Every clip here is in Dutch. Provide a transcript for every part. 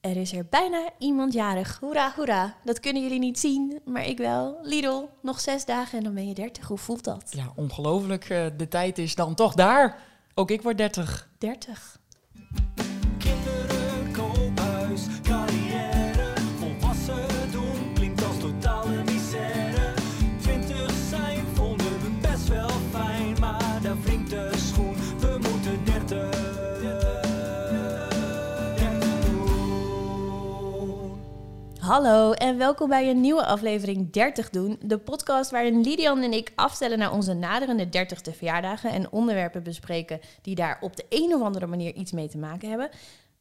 Er is er bijna iemand jarig. Hoera, hoera. Dat kunnen jullie niet zien, maar ik wel. Lidl, nog zes dagen en dan ben je 30. Hoe voelt dat? Ja, ongelooflijk. eh, De tijd is dan toch daar. Ook ik word 30. 30. Hallo en welkom bij een nieuwe aflevering 30 doen. De podcast waarin Lidian en ik aftellen naar onze naderende 30ste verjaardagen en onderwerpen bespreken die daar op de een of andere manier iets mee te maken hebben.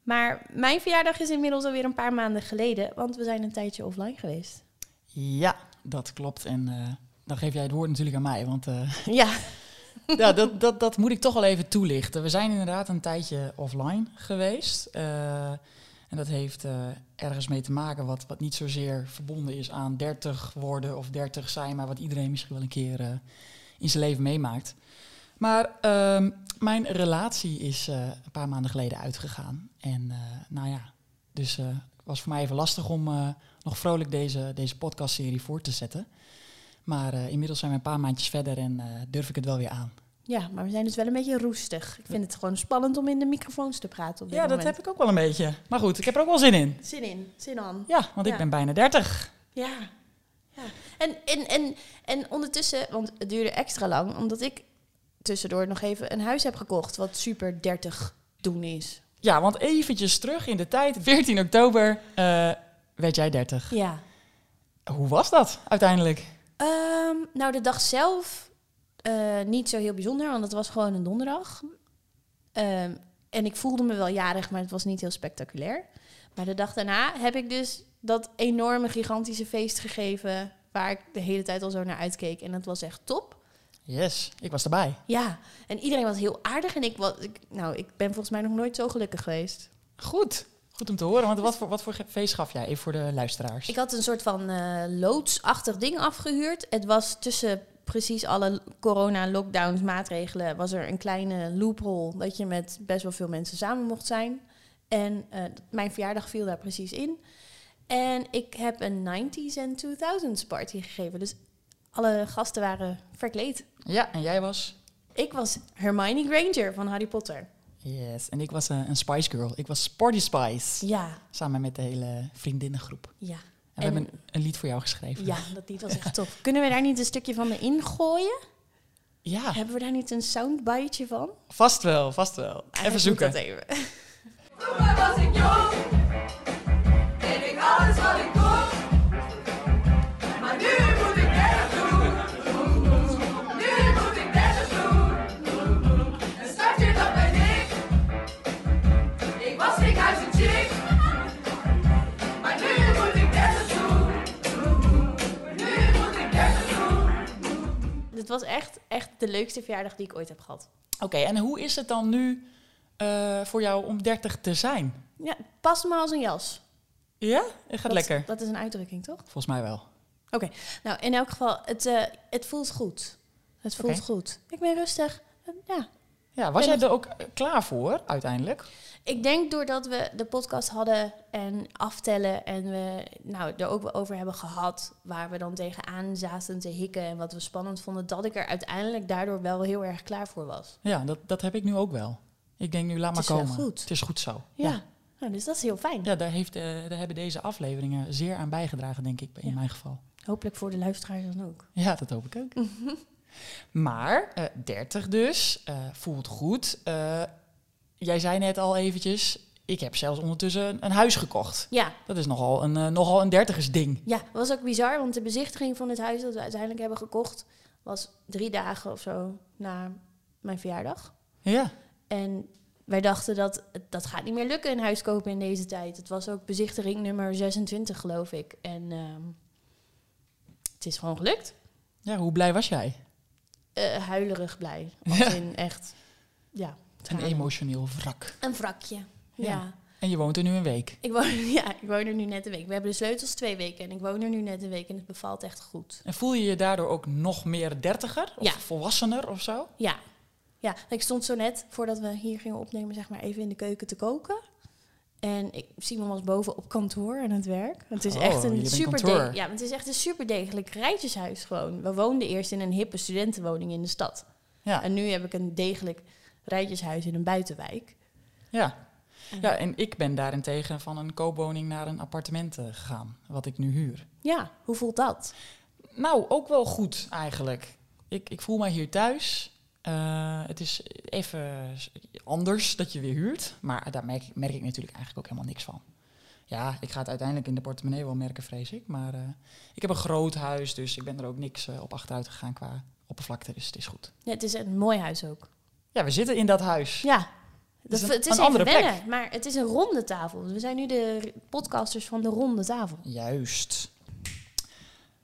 Maar mijn verjaardag is inmiddels alweer een paar maanden geleden, want we zijn een tijdje offline geweest. Ja, dat klopt. En eh, dan geef jij het woord natuurlijk aan mij. Want eh, Ja, ja, dat, dat, dat moet ik toch wel even toelichten. We zijn inderdaad een tijdje offline geweest. Eh, en dat heeft eh, ergens mee te maken wat, wat niet zozeer verbonden is aan 30 worden of 30 zijn, maar wat iedereen misschien wel een keer eh, in zijn leven meemaakt. Maar ehm, mijn relatie is eh, een paar maanden geleden uitgegaan. En nou ja, dus het was voor mij even lastig om nog vrolijk deze, deze podcastserie voor te zetten. Maar inmiddels zijn we een paar maandjes verder en durf ik het wel weer aan. Ja, maar we zijn dus wel een beetje roestig. Ik vind het gewoon spannend om in de microfoons te praten op dit Ja, dat heb ik ook wel een beetje. Maar goed, ik heb er ook wel zin in. Zin in, zin aan. Ja, want ik ben bijna 30. Ja. ja. En, en, en, en ondertussen, want het duurde extra lang, omdat ik tussendoor nog even een huis heb gekocht, wat super 30 doen is. Ja, want eventjes terug in de tijd. 14 oktober eh, werd jij 30. Ja. Hoe was dat uiteindelijk? Ehm, nou, de dag zelf eh, niet zo heel bijzonder, want het was gewoon een donderdag. Ehm, en ik voelde me wel jarig, maar het was niet heel spectaculair. Maar de dag daarna heb ik dus dat enorme, gigantische feest gegeven, waar ik de hele tijd al zo naar uitkeek. En dat was echt top. Yes, ik was erbij. Ja, en iedereen was heel aardig. En ik, was, ik, nou, ik ben volgens mij nog nooit zo gelukkig geweest. Goed, goed om te horen. Want wat voor, wat voor feest gaf jij? Even voor de luisteraars. Ik had een soort van eh, loodsachtig ding afgehuurd. Het was tussen precies alle corona-lockdowns maatregelen... was er een kleine loophole dat je met best wel veel mensen samen mocht zijn. En eh, mijn verjaardag viel daar precies in. En ik heb een 90s en 2000s party gegeven. Dus alle gasten waren verkleed. Ja, en jij was? Ik was Hermione Granger van Harry Potter. Yes, en ik was eh, een Spice Girl. Ik was Sporty Spice. Ja, Samen met de hele vriendinnengroep. ja. En, we hebben een, een lied voor jou geschreven. Ja, dat lied was echt tof. Kunnen we daar niet een stukje van in gooien? Ja, Hebben we daar niet een soundbiteje van? vast wel, vast wel. Even Eigenlijk moet zoeken. Dat even. Was ik jong Dit was echt, echt de leukste verjaardag die ik ooit heb gehad. Oké, en hoe is het dan nu eh, voor jou om 30 te zijn? Ja, past me als een jas. Ja? Het gaat Dat- lekker. Dat is een uitdrukking, toch? Volgens mij wel. Oké, nou in elk geval, het, eh, het voelt goed. Het voelt goed. Ik ben rustig. Ja. Ja, was jij het- er ook klaar voor uiteindelijk? Ik denk doordat we de podcast hadden en aftellen en we nou, er ook wel over hebben gehad, waar we dan tegenaan zaten te hikken en wat we spannend vonden, dat ik er uiteindelijk daardoor wel heel erg klaar voor was. Ja, dat, dat heb ik nu ook wel. Ik denk nu, laat maar is wel komen. goed. Het is goed zo. Ja, Ja, Nou, dus dat is heel fijn. ja daar, heeft, eh, daar hebben deze afleveringen zeer aan bijgedragen, denk ik, in Ja. mijn geval. Hopelijk voor de luisteraars dan ook. Ja, dat hoop ik ook. maar, eh 30 dus, eh, voelt goed. Jij zei net al eventjes, ik heb zelfs ondertussen een, huis gekocht. Ja, Dat is nogal een, eh, nogal een dertigers ding. ja, was ook bizar, want de bezichtiging van het huis dat we uiteindelijk hebben gekocht, was drie dagen of zo na mijn verjaardag. Ja, En wij dachten dat dat gaat niet meer lukken, een huis kopen in deze tijd. Het was ook bezichtiging nummer 26, geloof ik. En ehm, het is gewoon gelukt. ja hoe blij was jij? Eh, huilerig blij. Als Ja. in echt, ja. Een emotioneel wrak. Een wrakje. Ja. Ja. En je woont er nu een week. Ik woon, ja, ik woon er nu net een week. We hebben de sleutels twee weken en ik woon er nu net een week en het bevalt echt goed. En voel je je daardoor ook nog meer dertiger? Of Ja. volwassener of zo? Ja. Ja, ik stond zo net, voordat we hier gingen opnemen, zeg maar even in de keuken te koken. En ik, Simon was boven op kantoor aan het werk. Het is Oh, echt jullie een super ja, het is echt een super degelijk rijtjeshuis gewoon. We woonden eerst in een hippe studentenwoning in de stad. Ja, En nu heb ik een degelijk rijtjeshuis in een buitenwijk. ja. ja, en ik ben daarentegen van een koopwoning naar een appartement eh, gegaan, wat ik nu huur. Ja, hoe voelt dat? Nou, ook wel goed eigenlijk. Ik, ik voel mij hier thuis. Eh, het is even anders dat je weer huurt. Maar daar merk, ik- merk ik natuurlijk eigenlijk ook helemaal niks van. Ja, ik ga het uiteindelijk in de portemonnee wel merken, vrees ik. Maar eh, ik heb een groot huis, dus ik ben er ook niks op achteruit gegaan qua oppervlakte. Dus het is goed. Ja, het is een mooi huis ook. Ja, we zitten in dat huis. Ja, dat, is een- het is een even andere plek. wennen, maar het is een ronde tafel. We zijn nu de podcasters van de ronde tafel. Juist.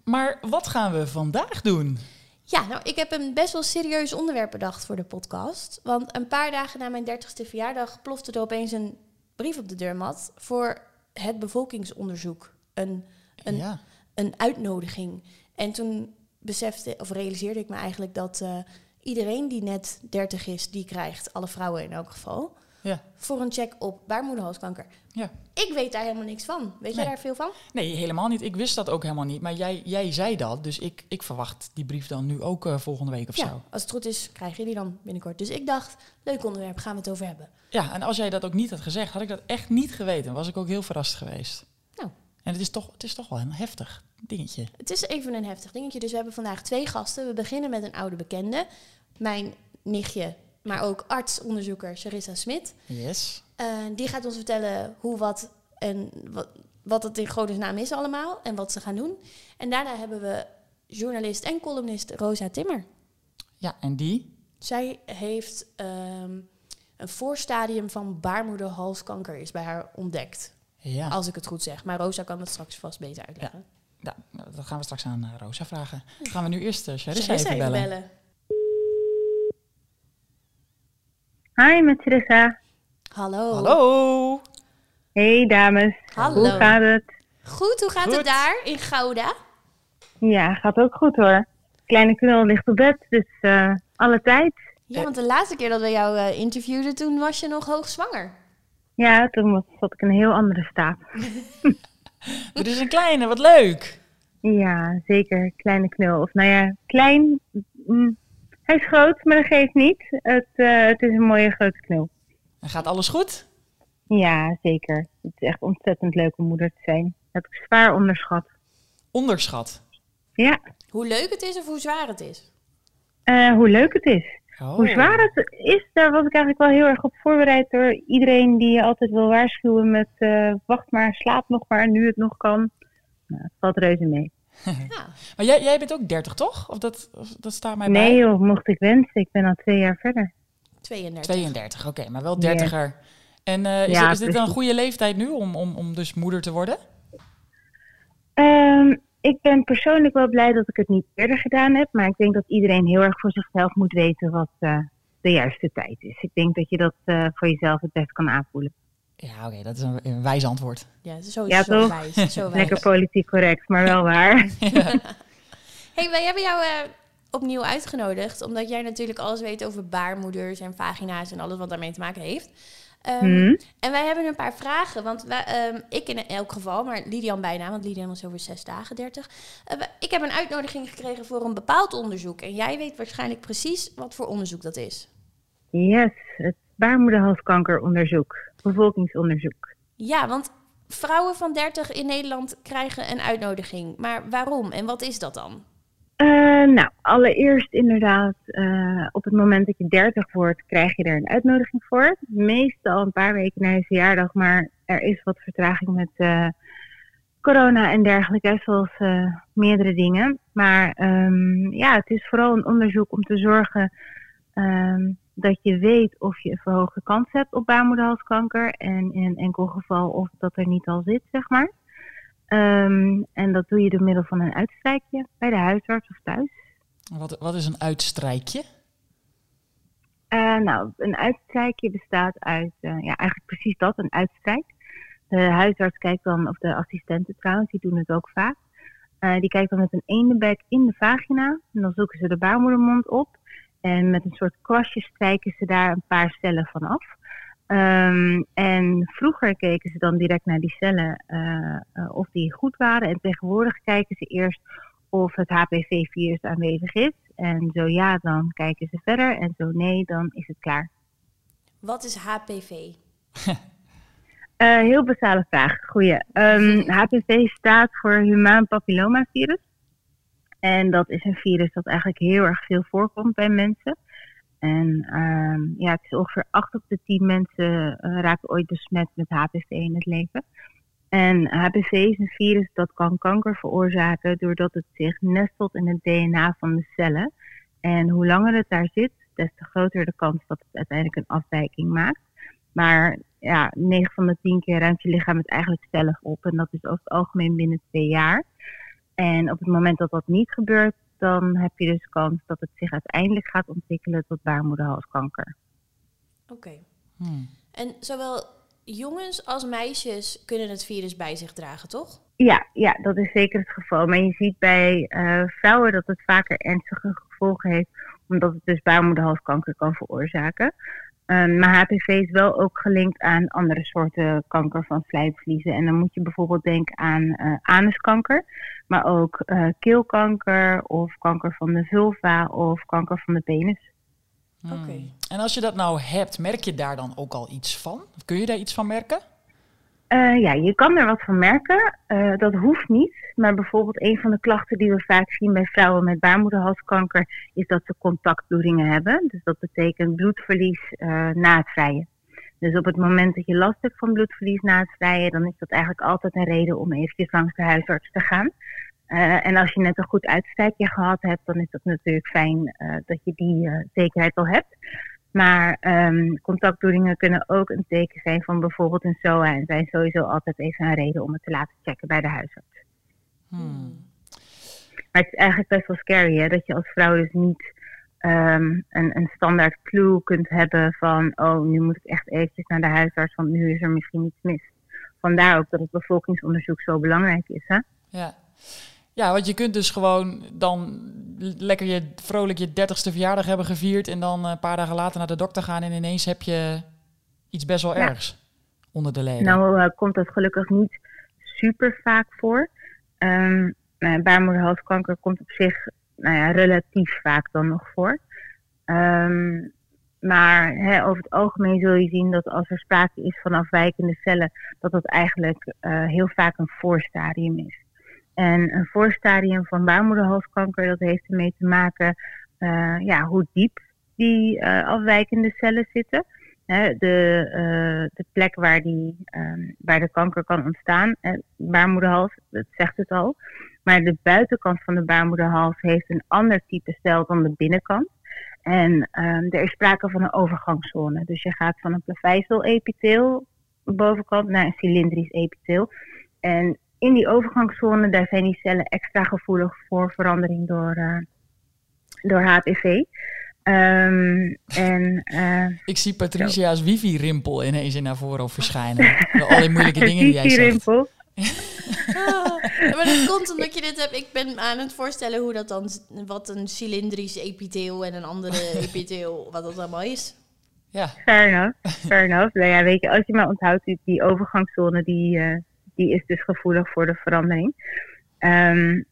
Maar wat gaan we vandaag doen? Ja, nou, ik heb een best wel serieus onderwerp bedacht voor de podcast. Want een paar dagen na mijn 30ste verjaardag plofte er opeens een brief op de deurmat voor het bevolkingsonderzoek. Een, een, Ja. een uitnodiging. En toen besefte, of realiseerde ik me eigenlijk dat eh, iedereen die net 30 is, die krijgt, alle vrouwen in elk geval, Ja. voor een check op baarmoederhalskanker. Ja. Ik weet daar helemaal niks van. Weet jij Nee. daar veel van? Nee, helemaal niet. Ik wist dat ook helemaal niet. Maar jij, jij zei dat, dus ik, ik verwacht die brief dan nu ook eh, volgende week of Ja, zo. als het goed is, krijg je die dan binnenkort. Dus ik dacht, leuk onderwerp, gaan we het over hebben. Ja, en als jij dat ook niet had gezegd, had ik dat echt niet geweten. Was ik ook heel verrast geweest. En het is toch, het is toch wel een heftig dingetje. Het is even een heftig dingetje. Dus we hebben vandaag twee gasten. We beginnen met een oude bekende. Mijn nichtje, maar ook artsonderzoeker Charissa Smit. Yes. Eh, die gaat ons vertellen hoe, wat en wat, wat het in godesnaam is allemaal. En wat ze gaan doen. En daarna hebben we journalist en columnist Rosa Timmer. Ja, en die? Zij heeft ehm, een voorstadium van baarmoederhalskanker is bij haar ontdekt. Ja. Als ik het goed zeg. Maar Rosa kan het straks vast beter uitleggen. ja, nou, dat gaan we straks aan eh, Rosa vragen. Gaan we nu eerst uh, Charissa Charissa even even bellen. bellen. Hi, met Teresa. Hallo. Hallo. Hey dames. Hallo. Hoe gaat het? Goed, hoe gaat Goed. het daar in Gouda? Ja, gaat ook goed hoor. Kleine knul ligt op bed, dus eh, alle tijd. Ja, want de laatste keer dat we jou eh, interviewden, toen was je nog hoogzwanger. Ja, toen was- zat ik in een heel andere staat. Er is een kleine, wat leuk. Ja, zeker. Kleine knul. Of nou ja, klein. mm, hij is groot, maar dat geeft niet. Het, eh, het is een mooie grote knul. En gaat alles goed? Ja, zeker. Het is echt ontzettend leuk om moeder te zijn. Dat heb ik zwaar onderschat. Onderschat. Ja, Hoe leuk het is of hoe zwaar het is? eh, hoe leuk het is. Oh. Hoe zwaar het is, daar was ik eigenlijk wel heel erg op voorbereid door iedereen die je altijd wil waarschuwen met eh, wacht maar, slaap nog maar, nu het nog kan. Nou, het valt reuze mee. Ja. Maar jij, jij bent ook 30, toch? Of dat, of dat staat mij Nee bij? joh, mocht ik wensen. Ik ben al twee jaar verder. 32. 32, oké, maar wel dertiger. En eh, is, Ja, dit- is dit een goede leeftijd nu om, om, om dus moeder te worden? Ehm, ik ben persoonlijk wel blij dat ik het niet eerder gedaan heb. Maar ik denk dat iedereen heel erg voor zichzelf moet weten wat eh, de juiste tijd is. Ik denk dat je dat eh, voor jezelf het best kan aanvoelen. Ja, oké, dat is een, een wijs antwoord. Ja, zo, Ja, zo toch? wijs. Zo wijs. Lekker politiek correct, maar wel waar. Hey, wij hebben jou eh, opnieuw uitgenodigd, omdat jij natuurlijk alles weet over baarmoeders en vagina's en alles wat daarmee te maken heeft. Ehm, Hm? En wij hebben een paar vragen, want wij, ehm, ik in elk geval, maar Lidian bijna, want Lidian is over zes dagen, dertig. Wij- ik heb een uitnodiging gekregen voor een bepaald onderzoek en jij weet waarschijnlijk precies wat voor onderzoek dat is. Yes, het baarmoederhalskankeronderzoek, bevolkingsonderzoek. Ja, want vrouwen van 30 in Nederland krijgen een uitnodiging. Maar waarom en wat is dat dan? Eh, nou, allereerst inderdaad, eh, op het moment dat je 30 wordt, krijg je er een uitnodiging voor. Meestal een paar weken na je verjaardag, maar er is wat vertraging met eh, corona en dergelijke, zoals meerdere dingen. Maar ehm, ja, het is vooral een onderzoek om te zorgen ehm, dat je weet of je een verhoogde kans hebt op baarmoederhalskanker. En in enkel geval of dat er niet al zit, zeg maar. Ehm, en dat doe je door middel van een uitstrijkje bij de huisarts of thuis. Wat, wat is een uitstrijkje? Eh, nou, een uitstrijkje bestaat uit, eh, ja, eigenlijk precies dat, een uitstrijk. De huisarts kijkt dan, of de assistenten trouwens, die doen het ook vaak. Eh, die kijkt dan met een eendenbek in de vagina. En dan zoeken ze de baarmoedermond op. En met een soort kwastje strijken ze daar een paar cellen van af. Ehm, en vroeger keken ze dan direct naar die cellen eh, eh, of die goed waren. En tegenwoordig kijken ze eerst of het HPV-virus aanwezig is. En zo ja, dan kijken ze verder. En zo nee, dan is het klaar. Wat is HPV? Eh, heel basale vraag. Goeie. Ehm, HPV staat voor humaan papillomavirus. En dat is een virus dat eigenlijk heel erg veel voorkomt bij mensen. En ehm, ja, het is ongeveer 8 op de 10 mensen eh, raken ooit besmet met HPV in het leven. En HPV is een virus dat kan kanker veroorzaken doordat het zich nestelt in het DNA van de cellen. En hoe langer het daar zit, des te groter de kans dat het uiteindelijk een afwijking maakt. Maar ja, 9 van de 10 keer ruimt je lichaam het eigenlijk zelf op. En dat is over het algemeen binnen twee jaar. En op het moment dat dat niet gebeurt, dan heb je dus kans dat het zich uiteindelijk gaat ontwikkelen tot baarmoederhalskanker. Oké. Hmm. En zowel jongens als meisjes kunnen het virus bij zich dragen, toch? Ja, ja, dat is zeker het geval. Maar je ziet bij eh, vrouwen dat het vaker ernstige gevolgen heeft, omdat het dus baarmoederhalskanker kan veroorzaken. Um, maar HPV is wel ook gelinkt aan andere soorten kanker van slijmvliezen. En dan moet je bijvoorbeeld denken aan uh, anuskanker, maar ook uh, keelkanker of kanker van de vulva of kanker van de penis. Hmm. Oké. En als je dat nou hebt, merk je daar dan ook al iets van? Kun je daar iets van merken? Uh, ja, je kan er wat van merken. Uh, dat hoeft niet. Maar bijvoorbeeld een van de klachten die we vaak zien bij vrouwen met baarmoederhalskanker is dat ze contactbloedingen hebben. Dus dat betekent bloedverlies uh, na het vrijen. Dus op het moment dat je last hebt van bloedverlies na het vrijen, dan is dat eigenlijk altijd een reden om eventjes langs de huisarts te gaan. en als je net een goed uitstijkje gehad hebt, dan is dat natuurlijk fijn dat je die zekerheid al hebt. Maar um, contactbloedingen kunnen ook een teken zijn van bijvoorbeeld een SOA. En zijn sowieso altijd even een reden om het te laten checken bij de huisarts. Hmm. Maar het is eigenlijk best wel scary hè, dat je als vrouw dus niet um, een, een standaard clue kunt hebben van... oh, nu moet ik echt eventjes naar de huisarts, want nu is er misschien iets mis. Vandaar ook dat het bevolkingsonderzoek zo belangrijk is. Hè? Ja. Ja, want je kunt dus gewoon dan lekker je vrolijk je dertigste verjaardag hebben gevierd en dan een paar dagen later naar de dokter gaan en ineens heb je iets best wel Ja. ergs onder de leden. Nou uh, komt dat gelukkig niet super vaak voor. Um, nou, baarmoederhalskanker komt op zich nou ja, relatief vaak dan nog voor. Um, maar hè, over het algemeen zul je zien dat als er sprake is van afwijkende cellen, dat dat eigenlijk uh, heel vaak een voorstadium is. En een voorstadium van baarmoederhalskanker, dat heeft ermee te maken uh, ja, hoe diep die uh, afwijkende cellen zitten. De, uh, de plek waar, die, um, waar de kanker kan ontstaan, baarmoederhals, dat zegt het al. Maar de buitenkant van de baarmoederhals heeft een ander type cel dan de binnenkant. En um, er is sprake van een overgangszone. Dus je gaat van een plaveisel-epitheel bovenkant naar een cilindrisch epitheel. En in die overgangszone, daar zijn die cellen extra gevoelig voor verandering door, uh, door HPV. Um, en, uh, ik zie Patricia's wifi-rimpel ineens in haar voorhoofd verschijnen. Al die moeilijke dingen die jij zegt. ah, maar dat komt omdat je dit hebt. Ik ben aan het voorstellen hoe dat dan, wat een cilindrisch epitheel en een andere epitheel, wat dat allemaal is. Ja. Fair enough. Fair enough. Nou ja, weet je, als je maar onthoudt, die, die overgangszone, die, uh, die is dus gevoelig voor de verandering. Um,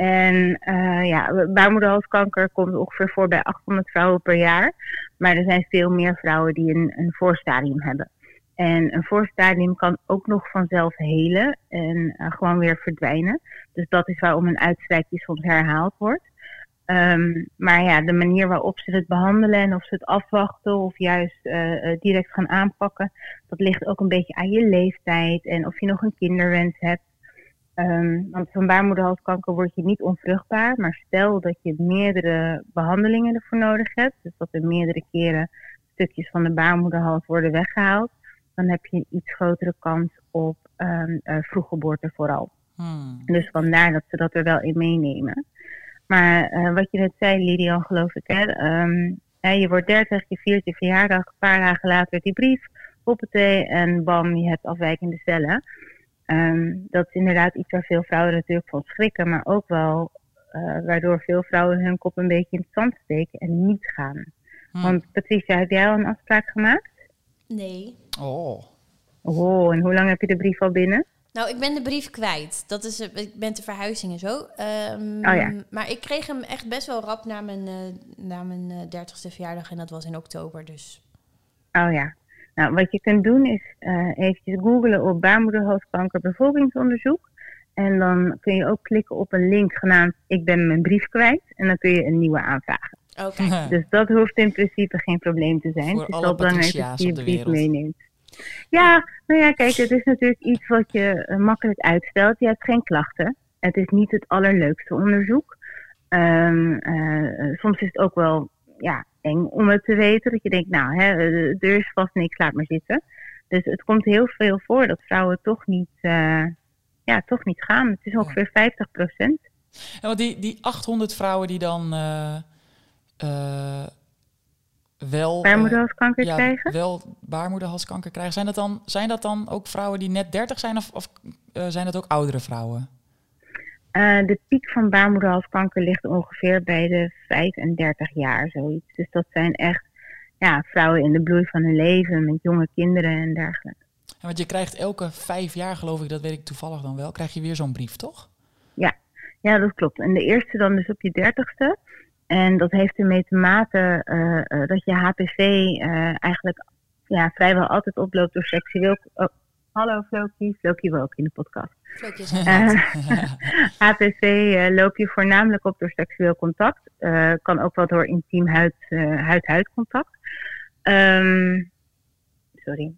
en uh, ja, baarmoederhalskanker komt ongeveer voor bij 800 vrouwen per jaar. Maar er zijn veel meer vrouwen die een, een voorstadium hebben. En een voorstadium kan ook nog vanzelf helen en uh, gewoon weer verdwijnen. Dus dat is waarom een uitstrijkje soms herhaald wordt. Um, maar ja, de manier waarop ze het behandelen en of ze het afwachten of juist uh, direct gaan aanpakken, dat ligt ook een beetje aan je leeftijd en of je nog een kinderwens hebt. Um, want van baarmoederhalskanker word je niet onvruchtbaar, maar stel dat je meerdere behandelingen ervoor nodig hebt, dus dat er meerdere keren stukjes van de baarmoederhals worden weggehaald, dan heb je een iets grotere kans op um, uh, vroeggeboorte vooral. Hmm. Dus vandaar dat ze dat er wel in meenemen. Maar uh, wat je net zei, Lilian, geloof ik, hè, um, hè, je wordt 30, je viert je verjaardag, een paar dagen later die brief, hoppatee, en bam, je hebt afwijkende cellen. Um, dat is inderdaad iets waar veel vrouwen natuurlijk van schrikken, maar ook wel uh, waardoor veel vrouwen hun kop een beetje in het zand steken en niet gaan. Hmm. Want Patricia, heb jij al een afspraak gemaakt? Nee. Oh. Oh, en hoe lang heb je de brief al binnen? Nou, ik ben de brief kwijt. Dat is, eh, ik ben te verhuizing en zo. Ehm, Oh ja. Maar ik kreeg hem echt best wel rap na mijn, eh na mijn eh, 30ste verjaardag. En dat was in oktober. Dus Oh ja. Nou, wat je kunt doen is eh eventjes googlen op baarmoederhalskanker bevolkingsonderzoek. En dan kun je ook klikken op een link genaamd Ik ben mijn brief kwijt. En dan kun je een nieuwe aanvragen. oké. Dus dat hoeft in principe geen probleem te zijn. Voor het is alle wel belangrijk dat je je brief meeneemt. Ja, nou ja, kijk, het is natuurlijk iets wat je eh, makkelijk uitstelt. Je hebt geen klachten. Het is niet het allerleukste onderzoek. Ehm, eh, soms is het ook wel ja, eng om het te weten. Dat je denkt, nou, hè, eh, er is vast niks, laat maar zitten. Dus het komt heel veel voor dat vrouwen toch niet, eh, ja, toch niet gaan. Het is ongeveer 50 procent. Ja, want die, die 800 vrouwen die dan eh, eh, wel, eh, Baarmoederhalskanker ja, krijgen. wel baarmoederhalskanker krijgen, zijn dat dan, zijn dat dan ook vrouwen die net 30 zijn of, of eh, zijn dat ook oudere vrouwen? Eh, de piek van baarmoederhalskanker ligt ongeveer bij de 35 jaar, zoiets. Dus dat zijn echt ja, vrouwen in de bloei van hun leven, met jonge kinderen en dergelijke. Ja, want je krijgt elke vijf jaar, geloof ik, dat weet ik toevallig dan wel, krijg je weer zo'n brief, toch? Ja, dat klopt. En de eerste dan dus op je dertigste. En dat heeft ermee te maken eh, eh, dat je HPV eh, eigenlijk ja, vrijwel altijd oploopt door seksueel... Oh, hallo Floki, Floki ook in de podcast. Eh, HPV loop je voornamelijk op door seksueel contact. Kan ook wel door intiem huid, huid-huid contact. Ehm, sorry,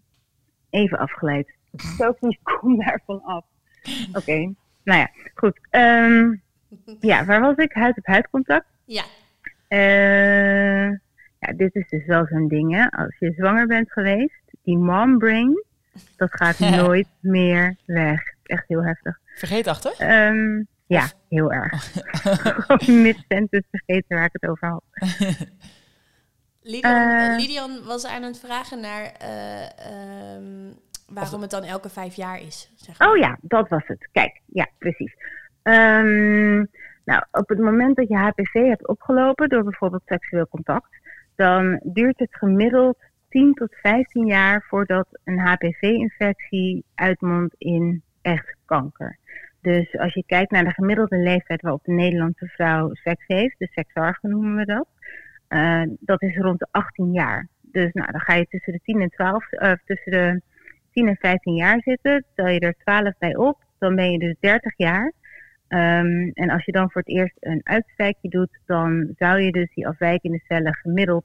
even afgeleid. Sophie, kom daarvan af. Oké, nou ja, goed. Ehm, ja, waar was ik? Huid-op-huid contact. ja. Eh, ja, dit is dus wel zo'n ding, hè. Als je zwanger bent geweest, die mom brain, dat gaat nooit meer weg. Echt heel heftig. Vergeetachtig? Ehm, ja, heel erg. Gewoon mid-sentence vergeten waar ik het over had. Lidian, Eh. Lidian was aan het vragen naar eh, ehm, waarom het dan elke vijf jaar is. Zeg maar. Oh ja, dat was het. Kijk, ja, precies. Ehm, nou, op het moment dat je HPV hebt opgelopen door bijvoorbeeld seksueel contact, dan duurt het gemiddeld 10 tot 15 jaar voordat een HPV-infectie uitmondt in echt kanker. Dus als je kijkt naar de gemiddelde leeftijd waarop de Nederlandse vrouw seks heeft, de seksarge noemen we dat, eh, dat is rond de 18 jaar. Dus nou, dan ga je tussen de 10 en 12, eh, tussen de 10 en 15 jaar zitten, tel je er 12 bij op, dan ben je dus 30 jaar. Ehm, en als je dan voor het eerst een uitstrijkje doet, dan zou je dus die afwijkende cellen gemiddeld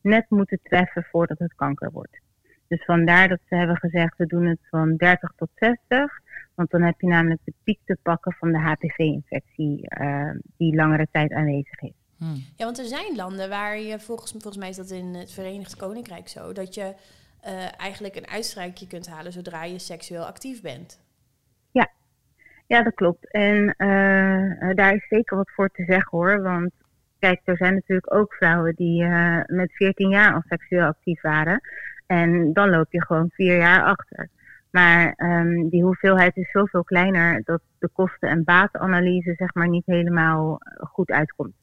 net moeten treffen voordat het kanker wordt. Dus vandaar dat ze hebben gezegd, we doen het van 30 tot 60. Want dan heb je namelijk de piek te pakken van de HPV-infectie eh, die langere tijd aanwezig is. Hmm. Ja, want er zijn landen waar je volgens, volgens mij is dat in het Verenigd Koninkrijk zo, dat je eh, eigenlijk een uitstrijkje kunt halen zodra je seksueel actief bent. Ja, dat klopt. En eh, eh, daar is zeker wat voor te zeggen hoor. Want kijk, er zijn natuurlijk ook vrouwen die eh, met 14 jaar al seksueel actief waren. En dan loop je gewoon vier jaar achter. Maar ehm, die hoeveelheid is zoveel kleiner dat de kosten- en batenanalyse zeg maar niet helemaal eh, goed uitkomt.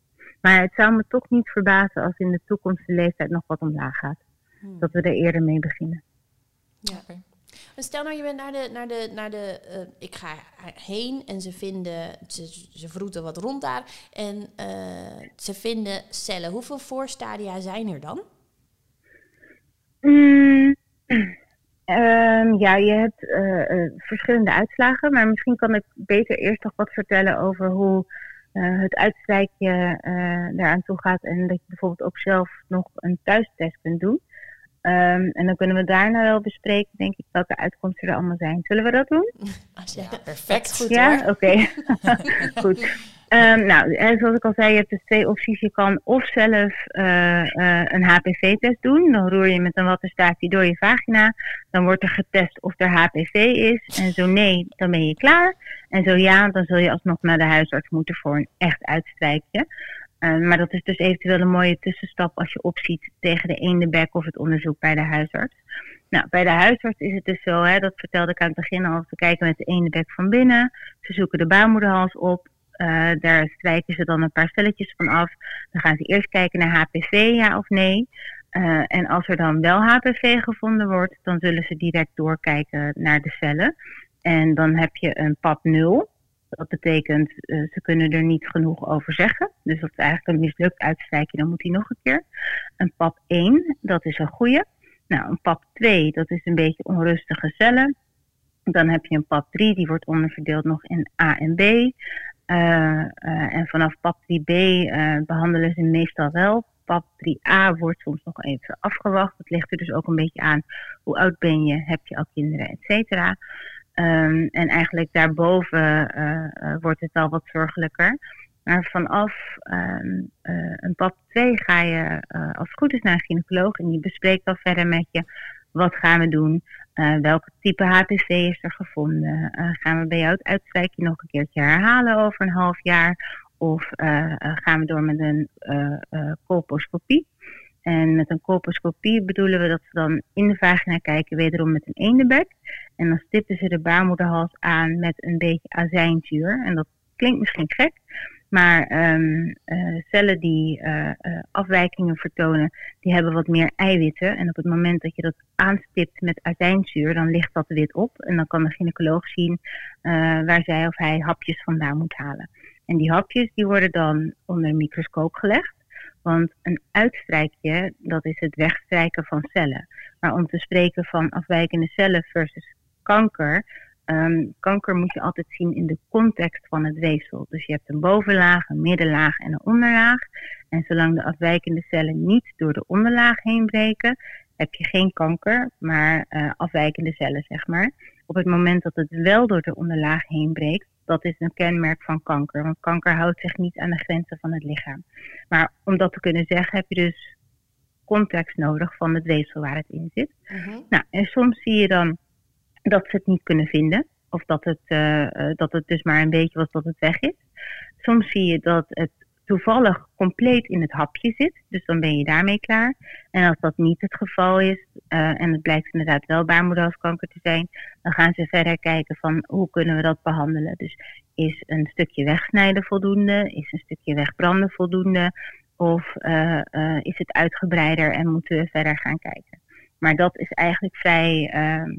Maar het zou me toch niet verbazen als in de toekomst de leeftijd nog wat omlaag gaat. Hmm. Dat we er eerder mee beginnen. Ja. Oké. Stel nou, je bent naar de, naar de, naar de eh, ik ga heen en ze vinden, ze, ze vroeten wat rond daar en eh, ze vinden cellen. Hoeveel voorstadia zijn er dan? Mm, ehm, ja, je hebt eh, verschillende uitslagen, maar misschien kan ik beter eerst nog wat vertellen over hoe het uitstrijkje daaraan toe gaat en dat je bijvoorbeeld ook zelf nog een thuistest kunt doen. Ehm, en dan kunnen we daarna wel bespreken, denk ik, welke uitkomsten er allemaal zijn. Zullen we dat doen? Als Ja, perfect. Goed ja, oké. Goed. Ehm, nou, eh, zoals ik al zei, je hebt dus twee opties. Je kan of zelf eh, eh, een HPV-test doen. Dan roer je met een wattenstaafje door je vagina. Dan wordt er getest of er HPV is. En zo nee, dan ben je klaar. En zo ja, dan zul je alsnog naar de huisarts moeten voor een echt uitstrijkje. Eh, maar dat is dus eventueel een mooie tussenstap als je opziet tegen de eendebek of het onderzoek bij de huisarts. Nou, bij de huisarts is het dus zo, hè, dat vertelde ik aan het begin al, ze kijken met de eendebek van binnen. Ze zoeken de baarmoederhals op. eh, daar strijken ze dan een paar celletjes van af. Dan gaan ze eerst kijken naar HPV, ja of nee. Eh, en als er dan wel HPV gevonden wordt, dan zullen ze direct doorkijken naar de cellen. En dan heb je een PAP 0. Dat betekent, eh, ze kunnen er niet genoeg over zeggen. Dus dat is eigenlijk een mislukt uitstrijkje, dan moet hij nog een keer. Een PAP 1, dat is een goede. Nou, een PAP 2, dat is een beetje onrustige cellen. Dan heb je een PAP 3, die wordt onderverdeeld nog in A en B. Eh, eh, en vanaf PAP 3B eh, behandelen ze meestal wel. PAP 3A wordt soms nog even afgewacht. Dat ligt er dus ook een beetje aan hoe oud ben je, heb je al kinderen, et cetera. Ehm, en eigenlijk daarboven eh, eh, wordt het al wat zorgelijker. Maar vanaf ehm, eh, een PAP 2 ga je, als het goed is, naar een gynaecoloog. En die bespreekt dan verder met je, wat gaan we doen? Welke type HPV is er gevonden? Gaan we bij jou het uitstrijkje nog een keertje herhalen over een half jaar? Of gaan we door met een colposcopie? En met een colposcopie bedoelen we dat ze dan in de vagina kijken, wederom met een eendebek. En dan stippen ze de baarmoederhals aan met een beetje azijnzuur. En dat klinkt misschien gek, maar ehm, eh, cellen die eh, eh, afwijkingen vertonen, die hebben wat meer eiwitten. En op het moment dat je dat aanstipt met azijnzuur, dan ligt dat wit op. En dan kan de gynaecoloog zien waar zij of hij hapjes vandaan moet halen. En die hapjes die worden dan onder een microscoop gelegd. Want een uitstrijkje, dat is het wegstrijken van cellen. Maar om te spreken van afwijkende cellen versus kanker, ehm, kanker moet je altijd zien in de context van het weefsel. Dus je hebt een bovenlaag, een middenlaag en een onderlaag. En zolang de afwijkende cellen niet door de onderlaag heen breken, heb je geen kanker, maar eh, afwijkende cellen, zeg maar. Op het moment dat het wel door de onderlaag heen breekt, dat is een kenmerk van kanker. Want kanker houdt zich niet aan de grenzen van het lichaam. Maar om dat te kunnen zeggen, heb je dus context nodig van het weefsel waar het in zit. Mhm. Nou, en soms zie je dan dat ze het niet kunnen vinden. Of dat het, eh, eh, dat het dus maar een beetje was dat het weg is. Soms zie je dat het toevallig compleet in het hapje zit. Dus dan ben je daarmee klaar. En als dat niet het geval is, eh, en het blijkt inderdaad wel baarmoederhalskanker te zijn, dan gaan ze verder kijken van hoe kunnen we dat behandelen. Dus is een stukje wegsnijden voldoende? Is een stukje wegbranden voldoende? Of is het uitgebreider en moeten we verder gaan kijken? Maar dat is eigenlijk vrij, ehm,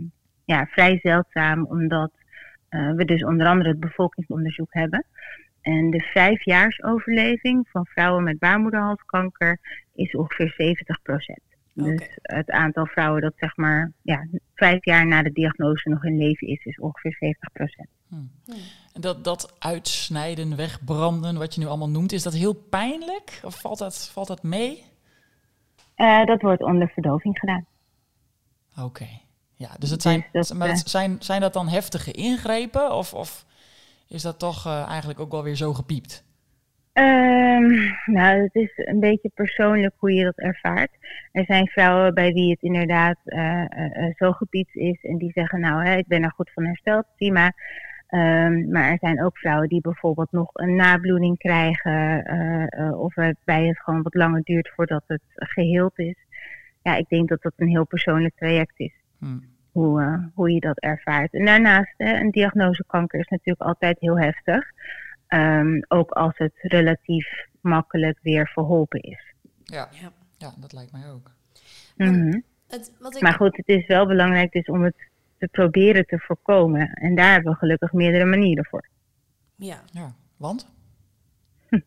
ja, vrij zeldzaam, omdat eh, we dus onder andere het bevolkingsonderzoek hebben. En de vijfjaarsoverleving van vrouwen met baarmoederhalskanker is ongeveer 70 procent. Oké. Dus het aantal vrouwen dat zeg maar ja, vijf jaar na de diagnose nog in leven is, is ongeveer 70 procent. En dat, dat uitsnijden, wegbranden, wat je nu allemaal noemt, is dat heel pijnlijk? Of valt dat, valt dat mee? Eh, dat wordt onder verdoving gedaan. Oké. Ja, dus het zijn, Dus dat, maar dat eh, zijn, zijn dat dan heftige ingrepen? Of, of is dat toch eh, eigenlijk ook wel weer zo gepiept? Ehm, nou, het is een beetje persoonlijk hoe je dat ervaart. Er zijn vrouwen bij wie het inderdaad eh, zo gepiept is en die zeggen, nou, hè, ik ben er goed van hersteld, prima. Ehm, maar er zijn ook vrouwen die bijvoorbeeld nog een nabloeding krijgen of waarbij het gewoon wat langer duurt voordat het geheeld is. Ja, ik denk dat dat een heel persoonlijk traject is Hm. Hoe, eh, hoe je dat ervaart. En daarnaast, hè, een diagnose kanker is natuurlijk altijd heel heftig. Ehm, ook als het relatief makkelijk weer verholpen is. Ja. Ja. ja, dat lijkt mij ook. Mhm. Het, wat ik, Maar goed, het is wel belangrijk dus om het te proberen te voorkomen. En daar hebben we gelukkig meerdere manieren voor. ja. Ja, want?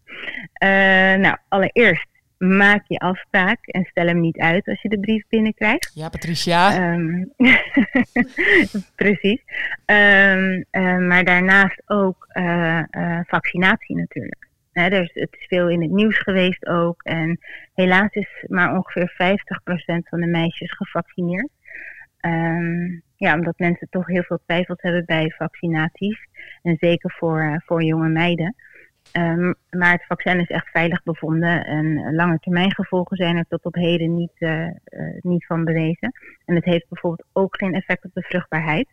Eh, nou, allereerst maak je afspraak en stel hem niet uit als je de brief binnenkrijgt. Ja, Patricia. Ehm, precies. Ehm, eh, maar daarnaast ook eh, eh, vaccinatie natuurlijk. Hè, er is, het is veel in het nieuws geweest ook. En helaas is maar ongeveer 50% van de meisjes gevaccineerd. Ehm, ja, omdat mensen toch heel veel twijfels hebben bij vaccinaties. En zeker voor, voor jonge meiden. Ehm, maar het vaccin is echt veilig bevonden. En lange termijn gevolgen zijn er tot op heden niet, eh, eh, niet van bewezen. En het heeft bijvoorbeeld ook geen effect op de vruchtbaarheid.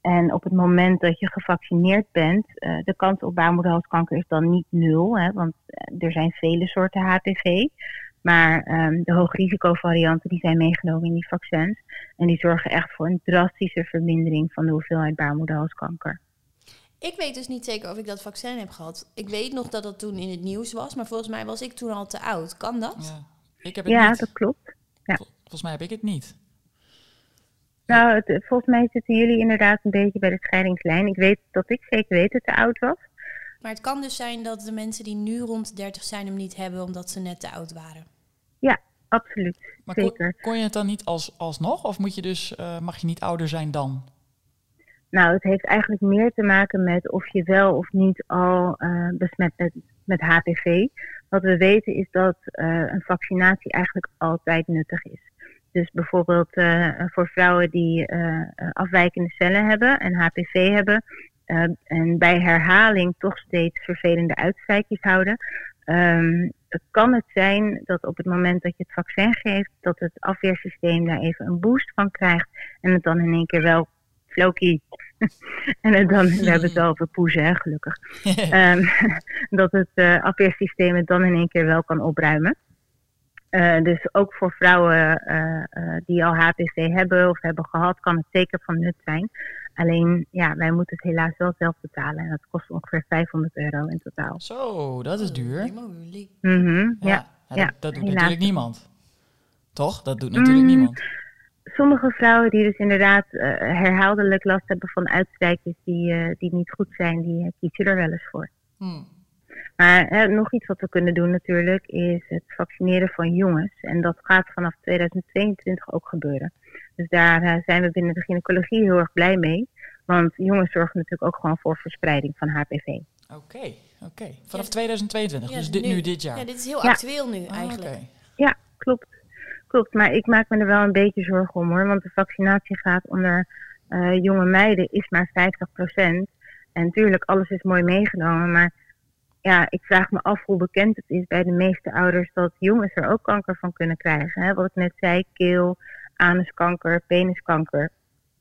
En op het moment dat je gevaccineerd bent, eh, de kans op baarmoederhalskanker is dan niet nul. Hè, want er zijn vele soorten HPV. Maar ehm, de hoogrisicovarianten die zijn meegenomen in die vaccins. En die zorgen echt voor een drastische vermindering van de hoeveelheid baarmoederhalskanker. Ik weet dus niet zeker of ik dat vaccin heb gehad. Ik weet nog dat dat toen in het nieuws was, maar volgens mij was ik toen al te oud. Kan dat? Ja. Ik heb het Ja, niet. dat klopt. Ja. Vol- volgens mij heb ik het niet. Nou, het- volgens mij zitten jullie inderdaad een beetje bij de scheidingslijn. Ik weet dat ik zeker weet dat te oud was. Maar het kan dus zijn dat de mensen die nu rond de 30 zijn hem niet hebben omdat ze net te oud waren. Ja, absoluut. Maar zeker. kon je het dan niet als, alsnog? Of moet je dus, eh, mag je niet ouder zijn dan? Nou, het heeft eigenlijk meer te maken met of je wel of niet al eh, besmet bent met HPV. Wat we weten is dat eh, een vaccinatie eigenlijk altijd nuttig is. Dus bijvoorbeeld eh, voor vrouwen die afwijkende cellen hebben en HPV hebben. en bij herhaling toch steeds vervelende uitstrijkjes houden. ehm, kan het zijn dat op het moment dat je het vaccin geeft, dat het afweersysteem daar even een boost van krijgt. En het dan in één keer wel Floki. en dan, we hebben het wel over poezen, hè, gelukkig. Ehm, dat het eh, afweersysteem het dan in één keer wel kan opruimen. Eh, dus ook voor vrouwen eh, eh, die al HPV hebben of hebben gehad, kan het zeker van nut zijn. Alleen, ja, wij moeten het helaas wel zelf betalen. En dat kost ongeveer 500 euro in totaal. Zo, dat is duur. Moeilijk. Mhm, Ja, ja. ja, ja, dat, dat doet helaas. natuurlijk niemand. Toch? Dat doet natuurlijk Mm. niemand. Sommige vrouwen die dus inderdaad eh, herhaaldelijk last hebben van uitstrijkjes die, eh, die niet goed zijn, die eh, kiezen er wel eens voor. Hm. Maar nog iets wat we kunnen doen natuurlijk is het vaccineren van jongens. En dat gaat vanaf 2022 ook gebeuren. Dus daar zijn we binnen de gynaecologie heel erg blij mee. Want jongens zorgen natuurlijk ook gewoon voor verspreiding van HPV. Oké, oké. Vanaf Ja. 2022, Ja, dus dit, nu dit jaar. Ja, dit is heel Ja. actueel nu Ah, eigenlijk. oké. Ja, klopt. Klopt, maar ik maak me er wel een beetje zorgen om hoor. Want de vaccinatiegraad onder eh, jonge meiden is maar 50%. En natuurlijk, alles is mooi meegenomen. Maar ja, ik vraag me af hoe bekend het is bij de meeste ouders dat jongens er ook kanker van kunnen krijgen. Hè? Wat ik net zei, keel, anuskanker, peniskanker.